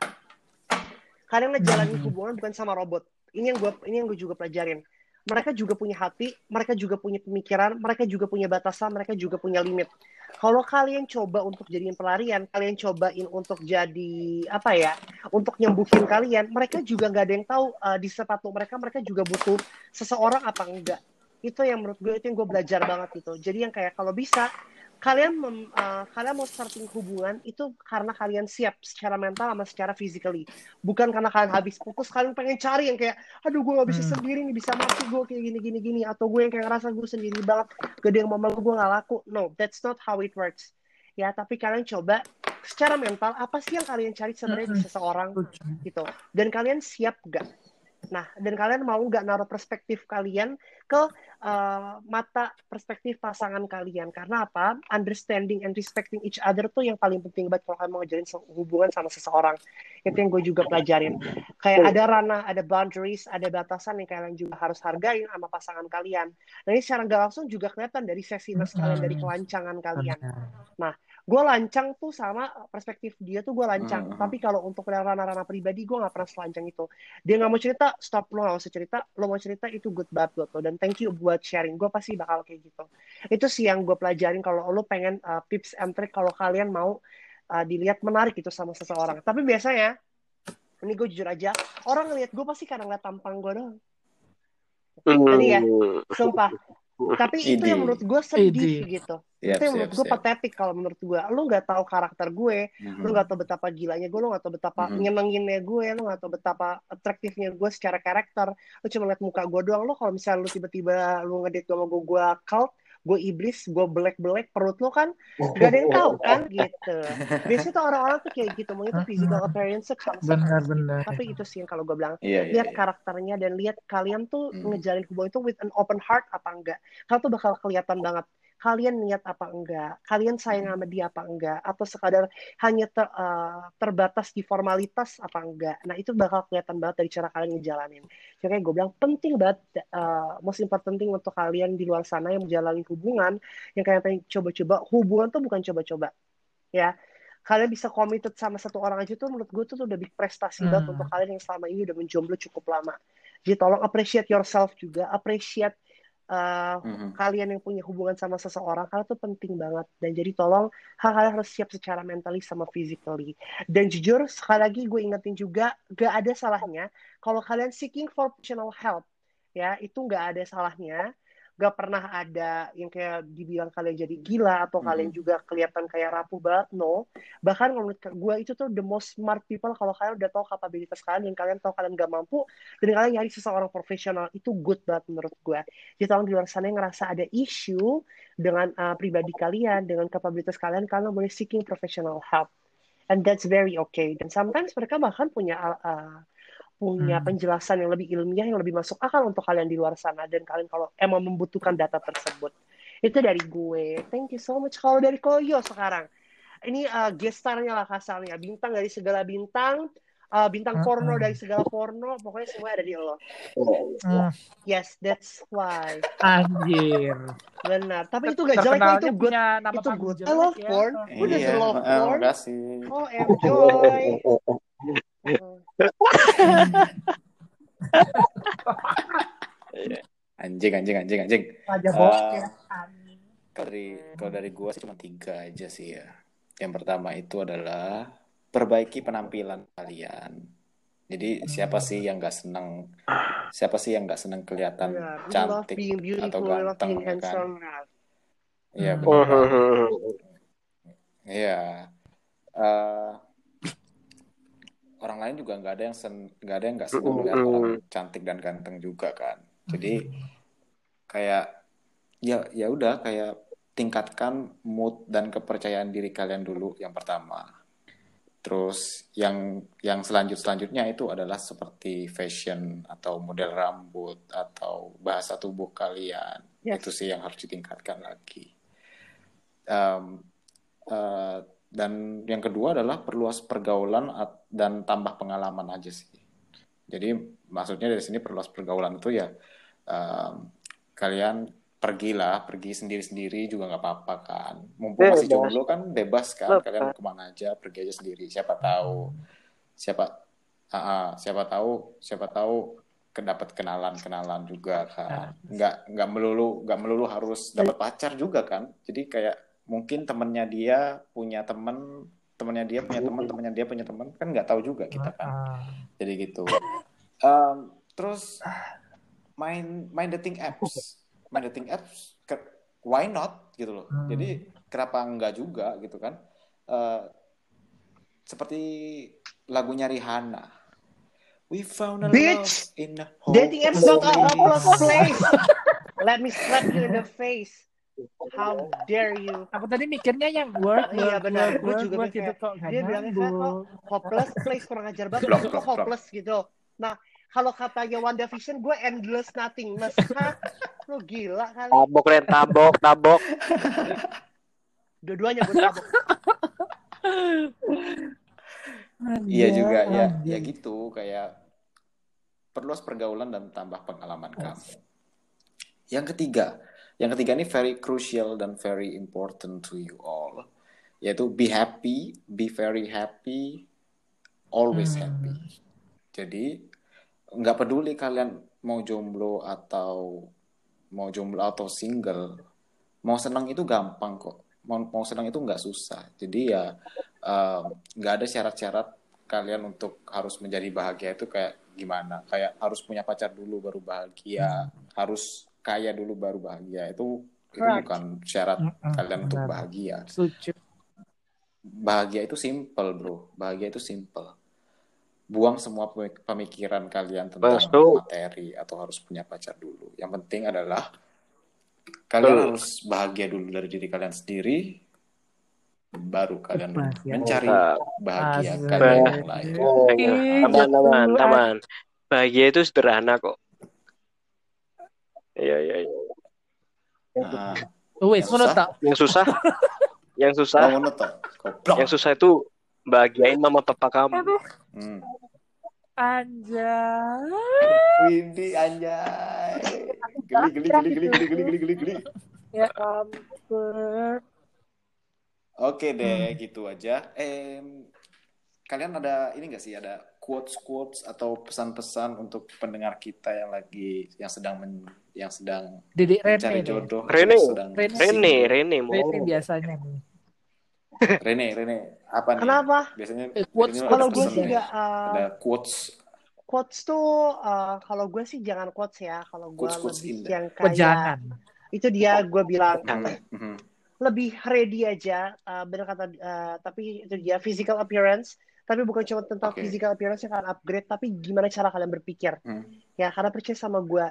Kalian ngejalanin hubungan bukan sama robot. Ini yang gue ini yang gue juga pelajarin mereka juga punya hati, mereka juga punya pemikiran, mereka juga punya batasan, mereka juga punya limit. Kalau kalian coba untuk jadiin pelarian, kalian cobain untuk jadi apa ya, untuk nyembuhin kalian, mereka juga nggak ada yang tahu uh, di sepatu mereka, mereka juga butuh seseorang apa enggak. Itu yang menurut gue itu yang gue belajar banget gitu. Jadi yang kayak kalau bisa kalian mem- uh, kalian mau starting hubungan itu karena kalian siap secara mental sama secara physically. Bukan karena kalian habis fokus kalian pengen cari yang kayak aduh gue gak bisa Hmm. sendiri nih bisa mati gue kayak gini gini gini. Atau gue yang kayak ngerasa gue sendiri banget gede yang mama gue gak laku. No that's not how it works. Ya tapi kalian coba secara mental apa sih yang kalian cari sebenarnya di Mm-mm. seseorang gitu? Dan kalian siap gak nah dan kalian mau nggak naruh perspektif kalian ke uh, mata perspektif pasangan kalian? Karena apa? Understanding and respecting each other tuh yang paling penting banget kalau kalian mau ngejalin se- hubungan sama seseorang. Itu yang gue juga pelajarin. Kayak ada ranah ada boundaries ada batasan yang kalian juga harus hargain sama pasangan kalian. Nah ini secara nggak langsung juga kelihatan dari sexiness kalian dari kelancangan kalian. Benar. Gue lancang tuh sama perspektif dia tuh gue lancang. Mhm. tapi kalau untuk ranah-ranah pribadi gue nggak pernah selancang itu. Dia nggak mau cerita stop lo nggak usah cerita. Lo mau cerita itu good banget buat lo dan thank you buat sharing. Gue pasti bakal kayak gitu. Itu sih yang gue pelajarin kalau lo pengen uh, tips and trick kalau kalian mau uh, dilihat menarik itu sama seseorang. Tapi biasanya ini gue jujur aja orang ngeliat gue pasti karena ngeliat tampang gue doang. Hmm. Tadi ya. sumpah Tapi itu yang menurut gue sedih Ide. gitu. Siap, itu yang menurut gue patetik kalau menurut gue. Lu nggak tahu karakter gue, Mhm. lu nggak tahu betapa gilanya gue, lu nggak tahu betapa Mhm. nyenenginnya gue, lu nggak tahu betapa atraktifnya gue secara karakter. Lu cuma lihat muka gue doang. Lu kalau misalnya lu tiba-tiba lu ngedate sama gue, gue cult, gue iblis, gue belek-belek perut lu kan gak ada yang tahu kan gitu. Biasanya tuh orang-orang tuh kayak gitu, maunya tuh physical appearance sama Benar-benar. Tapi itu sih yang kalau gue bilang Iya, iya, lihat iya. karakternya dan lihat kalian tuh Hmm. ngejalin hubungan itu with an open heart apa enggak. Kalau tuh bakal kelihatan banget kalian niat apa enggak, kalian sayang sama dia apa enggak, atau sekadar hanya ter- eh, terbatas di formalitas apa enggak. Nah itu bakal kelihatan banget dari cara kalian ngejalanin. Makanya gue bilang penting banget, eh, most important thing untuk kalian di luar sana yang menjalani hubungan, yang kalian pengen coba-coba, hubungan tuh bukan coba-coba, ya. Kalian bisa committed sama satu orang aja tuh menurut gue tuh udah big prestasi banget Hmm. untuk kalian yang selama ini udah menjomblo cukup lama. Jadi tolong appreciate yourself juga, appreciate uh, Mhm. kalian yang punya hubungan sama seseorang, karena itu penting banget. Dan jadi tolong kalian harus siap secara mentally sama physically. Dan jujur, sekali lagi gue ingetin juga, gak ada salahnya kalau kalian seeking for professional help, ya itu gak ada salahnya. Gak pernah ada yang kayak dibilang kalian jadi gila atau kalian Mhm. juga kelihatan kayak rapuh banget, no. Bahkan menurut gue itu tuh the most smart people kalau kalian udah tahu kapabilitas kalian kalian tahu kalian gak mampu dan kalian nyari seseorang profesional itu good banget menurut gue. Jadi tolong di luar sana yang ngerasa ada issue dengan uh, pribadi kalian, dengan kapabilitas kalian, kalian boleh seeking professional help. And that's very okay. Dan sometimes mereka bahkan punya uh, punya Hmm. penjelasan yang lebih ilmiah, yang lebih masuk akal untuk kalian di luar sana. Dan kalian kalau emang membutuhkan data tersebut. Itu dari gue. Thank you so much. Kalau dari Koyo sekarang. Ini uh, gestarnya lah kasarnya. Bintang dari segala bintang. uh, bintang porno Mm-mm. dari segala porno. Pokoknya semua ada di lo. Hmm, Yes, that's why. anjir. Benar. Tapi itu gak jelek Itu good. Itu good. I love ya. porn. Doesn't Iya, love eh, porn? Oh, enjoy. Anjing, anjing, anjing, anjing. Bokeh. Kalau dari kalau dari gua sih cuma tiga aja sih ya. Yang pertama itu adalah perbaiki penampilan kalian. Jadi siapa sih yang nggak senang siapa sih yang nggak senang kelihatan. We love cantik being atau ganteng ya kan? handsome. Iya Hmm. benar. banget. Iya. Eh, orang lain juga nggak ada yang nggak ada yang nggak senang melihat orang cantik dan ganteng juga kan. Jadi kayak ya ya udah kayak tingkatkan mood dan kepercayaan diri kalian dulu yang pertama. Terus yang yang selanjut selanjutnya itu adalah seperti fashion atau model rambut atau bahasa tubuh kalian. Yes. Itu sih yang harus ditingkatkan lagi. Em, eh, dan yang kedua adalah perluas pergaulan at- dan tambah pengalaman aja sih. Jadi maksudnya dari sini perluas pergaulan itu ya em, kalian pergilah, pergi sendiri-sendiri juga nggak apa-apa kan. Mumpung masih Bebas. jomblo kan bebas kan, Bebas. kalian ke mana aja pergi aja sendiri. Siapa tahu, siapa, ah, ah, siapa tahu, siapa tahu kedapat kenalan-kenalan juga kan. Nggak nggak melulu nggak melulu harus dapat pacar juga kan. Jadi kayak mungkin temennya dia punya temen, temennya dia punya temen, temennya dia punya temen kan nggak tahu juga kita kan Ah. jadi gitu Em, terus main main dating apps main dating apps ke- why not gitu loh Hmm. jadi kenapa enggak juga gitu kan Eh, seperti lagunya Rihanna we found a Bitch! love in a Dating apps not a hopeless hopeless place. Let me slap you in the face. How dare you? Aku tadi mikirnya yang work, Iya, work, benar. work, Gue work, juga work mikir gitu kok. Dia bilangnya kan kok hopeless place kurang ajar banget. Blok, hopeless gitu. Nah, kalau katanya WandaVision, gue endless nothingness. Hah? Lu gila kali. Tabok, Ren. Tabok, tabok. Dua-duanya gue tabok. Iya juga ya, ya gitu kayak perluas pergaulan dan tambah pengalaman kamu. Yang ketiga, yang ketiga ini very crucial dan very important to you all, yaitu be happy, be very happy, always Hmm. happy. Jadi nggak peduli kalian mau jomblo atau mau jomblo atau single, mau senang itu gampang kok. Mau, mau senang itu nggak susah. Jadi ya um, nggak ada syarat-syarat kalian untuk harus menjadi bahagia itu kayak gimana kayak harus punya pacar dulu baru bahagia harus kaya dulu baru bahagia itu itu Correct. bukan syarat Mm-mm, kalian untuk benar. bahagia Setuju. bahagia itu simple bro bahagia itu simple buang semua pemik- pemikiran kalian tentang Betul. materi atau harus punya pacar dulu yang penting adalah kalian Betul. harus bahagia dulu dari diri kalian sendiri baru kalian Bahagia. mencari bahagia kalian yang lain Taman, taman, jatuh. taman. Bahagia itu sederhana kok. Iya, iya, iya. nah, Wes, Yang ngono susah? tak? Yang susah, yang susah, oh, ngono toh. Goblok. yang susah itu bahagiain mama papa kamu. Hmm. anjay. Widih anjay. Geli geli geli geli geli geli geli geli geli. Ya ampun. Oke deh, gitu aja. Em, kalian ada ini nggak sih ada quotes quotes atau pesan-pesan untuk pendengar kita yang lagi yang sedang men- yang sedang Dedek mencari Rene jodoh, Rene. yang sedang Rene. Rene. Rene, mau. Rene biasanya. Rene, Rene, apa nih? Kenapa? Biasanya Eh, quotes- Rene Kalau gue sih nggak uh, ada quotes quotes tuh uh, kalau gue sih jangan quotes ya. Kalau gue Quotes-quotes lebih yang Oh, kayak jangan. itu dia gue bilang. Mhm. lebih ready aja. Uh, benar kata uh, tapi itu dia physical appearance. Tapi bukan cuma tentang Oke. physical appearance yang kalian upgrade, tapi gimana cara kalian berpikir. Hmm. Ya, karena percaya sama gue,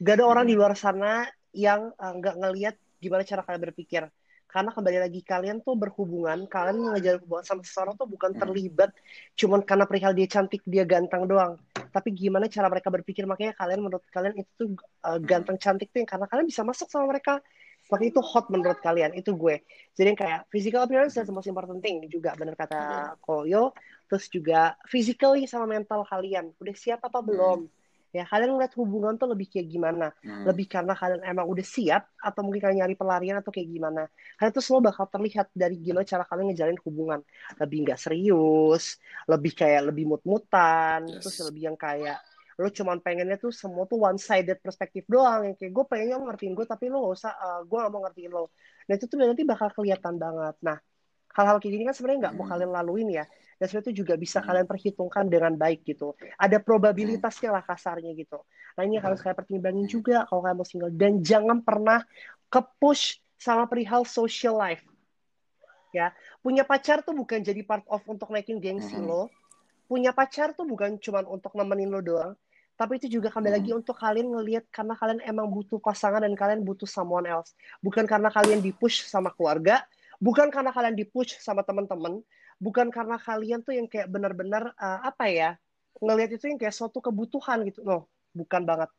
gak ada orang di luar sana yang uh, nggak ngelihat gimana cara kalian berpikir. Karena kembali lagi kalian tuh berhubungan, kalian ngejalin hubungan sama seseorang tuh bukan Hmm. terlibat cuman karena perihal dia cantik, dia ganteng doang. Tapi gimana cara mereka berpikir, makanya kalian menurut kalian itu tuh uh, ganteng cantik tuh yang karena kalian bisa masuk sama mereka. Makanya itu hot menurut kalian, itu gue. Jadi kayak physical appearance that's the most important thing juga benar kata Koyo. Terus juga physically sama mental kalian. Udah siap apa belum? Ya, kalian ngeliat hubungan tuh lebih kayak gimana? Hmm. Lebih karena kalian emang udah siap atau mungkin kalian nyari pelarian atau kayak gimana? Kalian tuh selalu bakal terlihat dari gimana cara kalian ngejalin hubungan. Lebih nggak serius, lebih kayak lebih mut-mutan, Yes. terus lebih yang kayak lo cuman pengennya tuh semua tuh one sided perspektif doang. Yang kayak gue pengennya ngertiin gue tapi lo gak usah eh, gue gak mau ngertiin lo. Nah itu tuh nanti bakal kelihatan banget. Nah hal-hal kayak gini kan sebenarnya nggak mau Hmm. kalian laluin ya. Dan sebenarnya itu juga bisa Hmm. kalian perhitungkan dengan baik gitu. Ada probabilitasnya lah kasarnya gitu. Nah ini harus kalian pertimbangin juga kalau kalian mau single. Dan jangan pernah ke push sama perihal social life. Ya punya pacar tuh bukan jadi part of untuk naikin gengsi lo. Punya pacar tuh bukan cuma untuk nemenin lo doang tapi itu juga kembali Mhm. lagi untuk kalian ngelihat karena kalian emang butuh pasangan dan kalian butuh someone else. Bukan karena kalian dipush sama keluarga bukan karena kalian dipush sama teman-teman bukan karena kalian tuh yang kayak benar-benar uh, apa ya ngelihat itu yang kayak suatu kebutuhan gitu. No bukan banget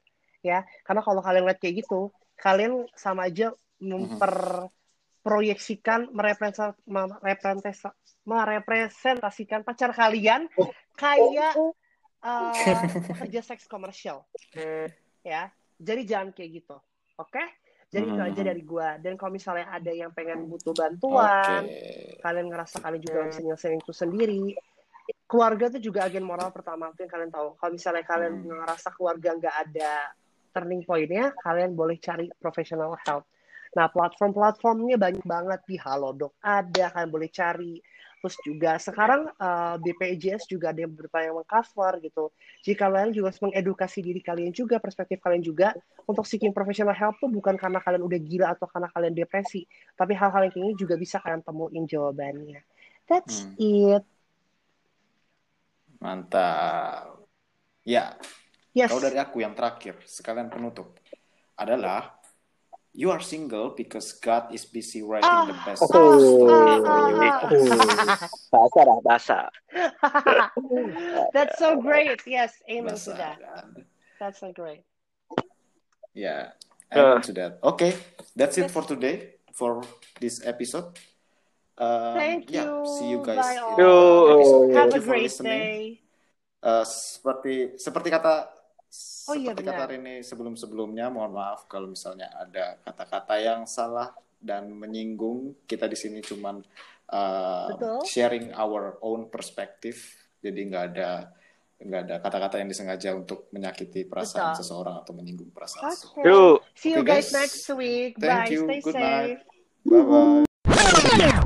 ya. Karena kalau kalian lihat kayak gitu kalian sama aja memperproyeksikan merepresent, merepresentasi- merepresentasikan pacar kalian kayak uh, pekerja seks komersial. Ya jadi jangan kayak gitu oke? Jadi itu aja dari gua dan kalau misalnya ada yang pengen butuh bantuan kalian ngerasa kalian juga nggak bisa nyelesain itu sendiri. Keluarga itu juga agen moral pertama itu yang kalian tahu. Kalau misalnya kalian Hmm. ngerasa keluarga nggak ada turning pointnya kalian boleh cari professional help. Nah platform-platformnya banyak banget. Di Halodoc ada kalian boleh cari terus juga sekarang eh, BPJS juga ada yang beberapa yang mengcover gitu jika kalian juga harus mengedukasi diri kalian juga perspektif kalian juga untuk seeking professional help tuh bukan karena kalian udah gila atau karena kalian depresi tapi hal-hal yang gini juga bisa kalian temuin jawabannya that's Hmm. it Mantap. Ya, yes kalau dari aku yang terakhir, sekalian penutup, adalah you are single because God is busy writing Ah, the best ah, story for you. ah, ah. Bahasa dah, bahasa. that's so great yes amen to Bahasa, that kan? that's so great Uh. amen to that. Okay, that's it for today, for this episode. Um, Thank yeah, you. see you guys Bye in all. the Yo. have Thank a great day Eh, seperti seperti kata Oh iya, seperti kata benar. Rene sebelum-sebelumnya, mohon maaf kalau misalnya ada kata-kata yang salah dan menyinggung. Kita di sini cuman Betul. sharing our own perspective. Jadi nggak ada nggak ada kata-kata yang disengaja untuk menyakiti perasaan Betul. seseorang atau menyinggung perasaan okay. see you Okay, guys guys. next week Thank bye you. stay Good safe night. Bye bye.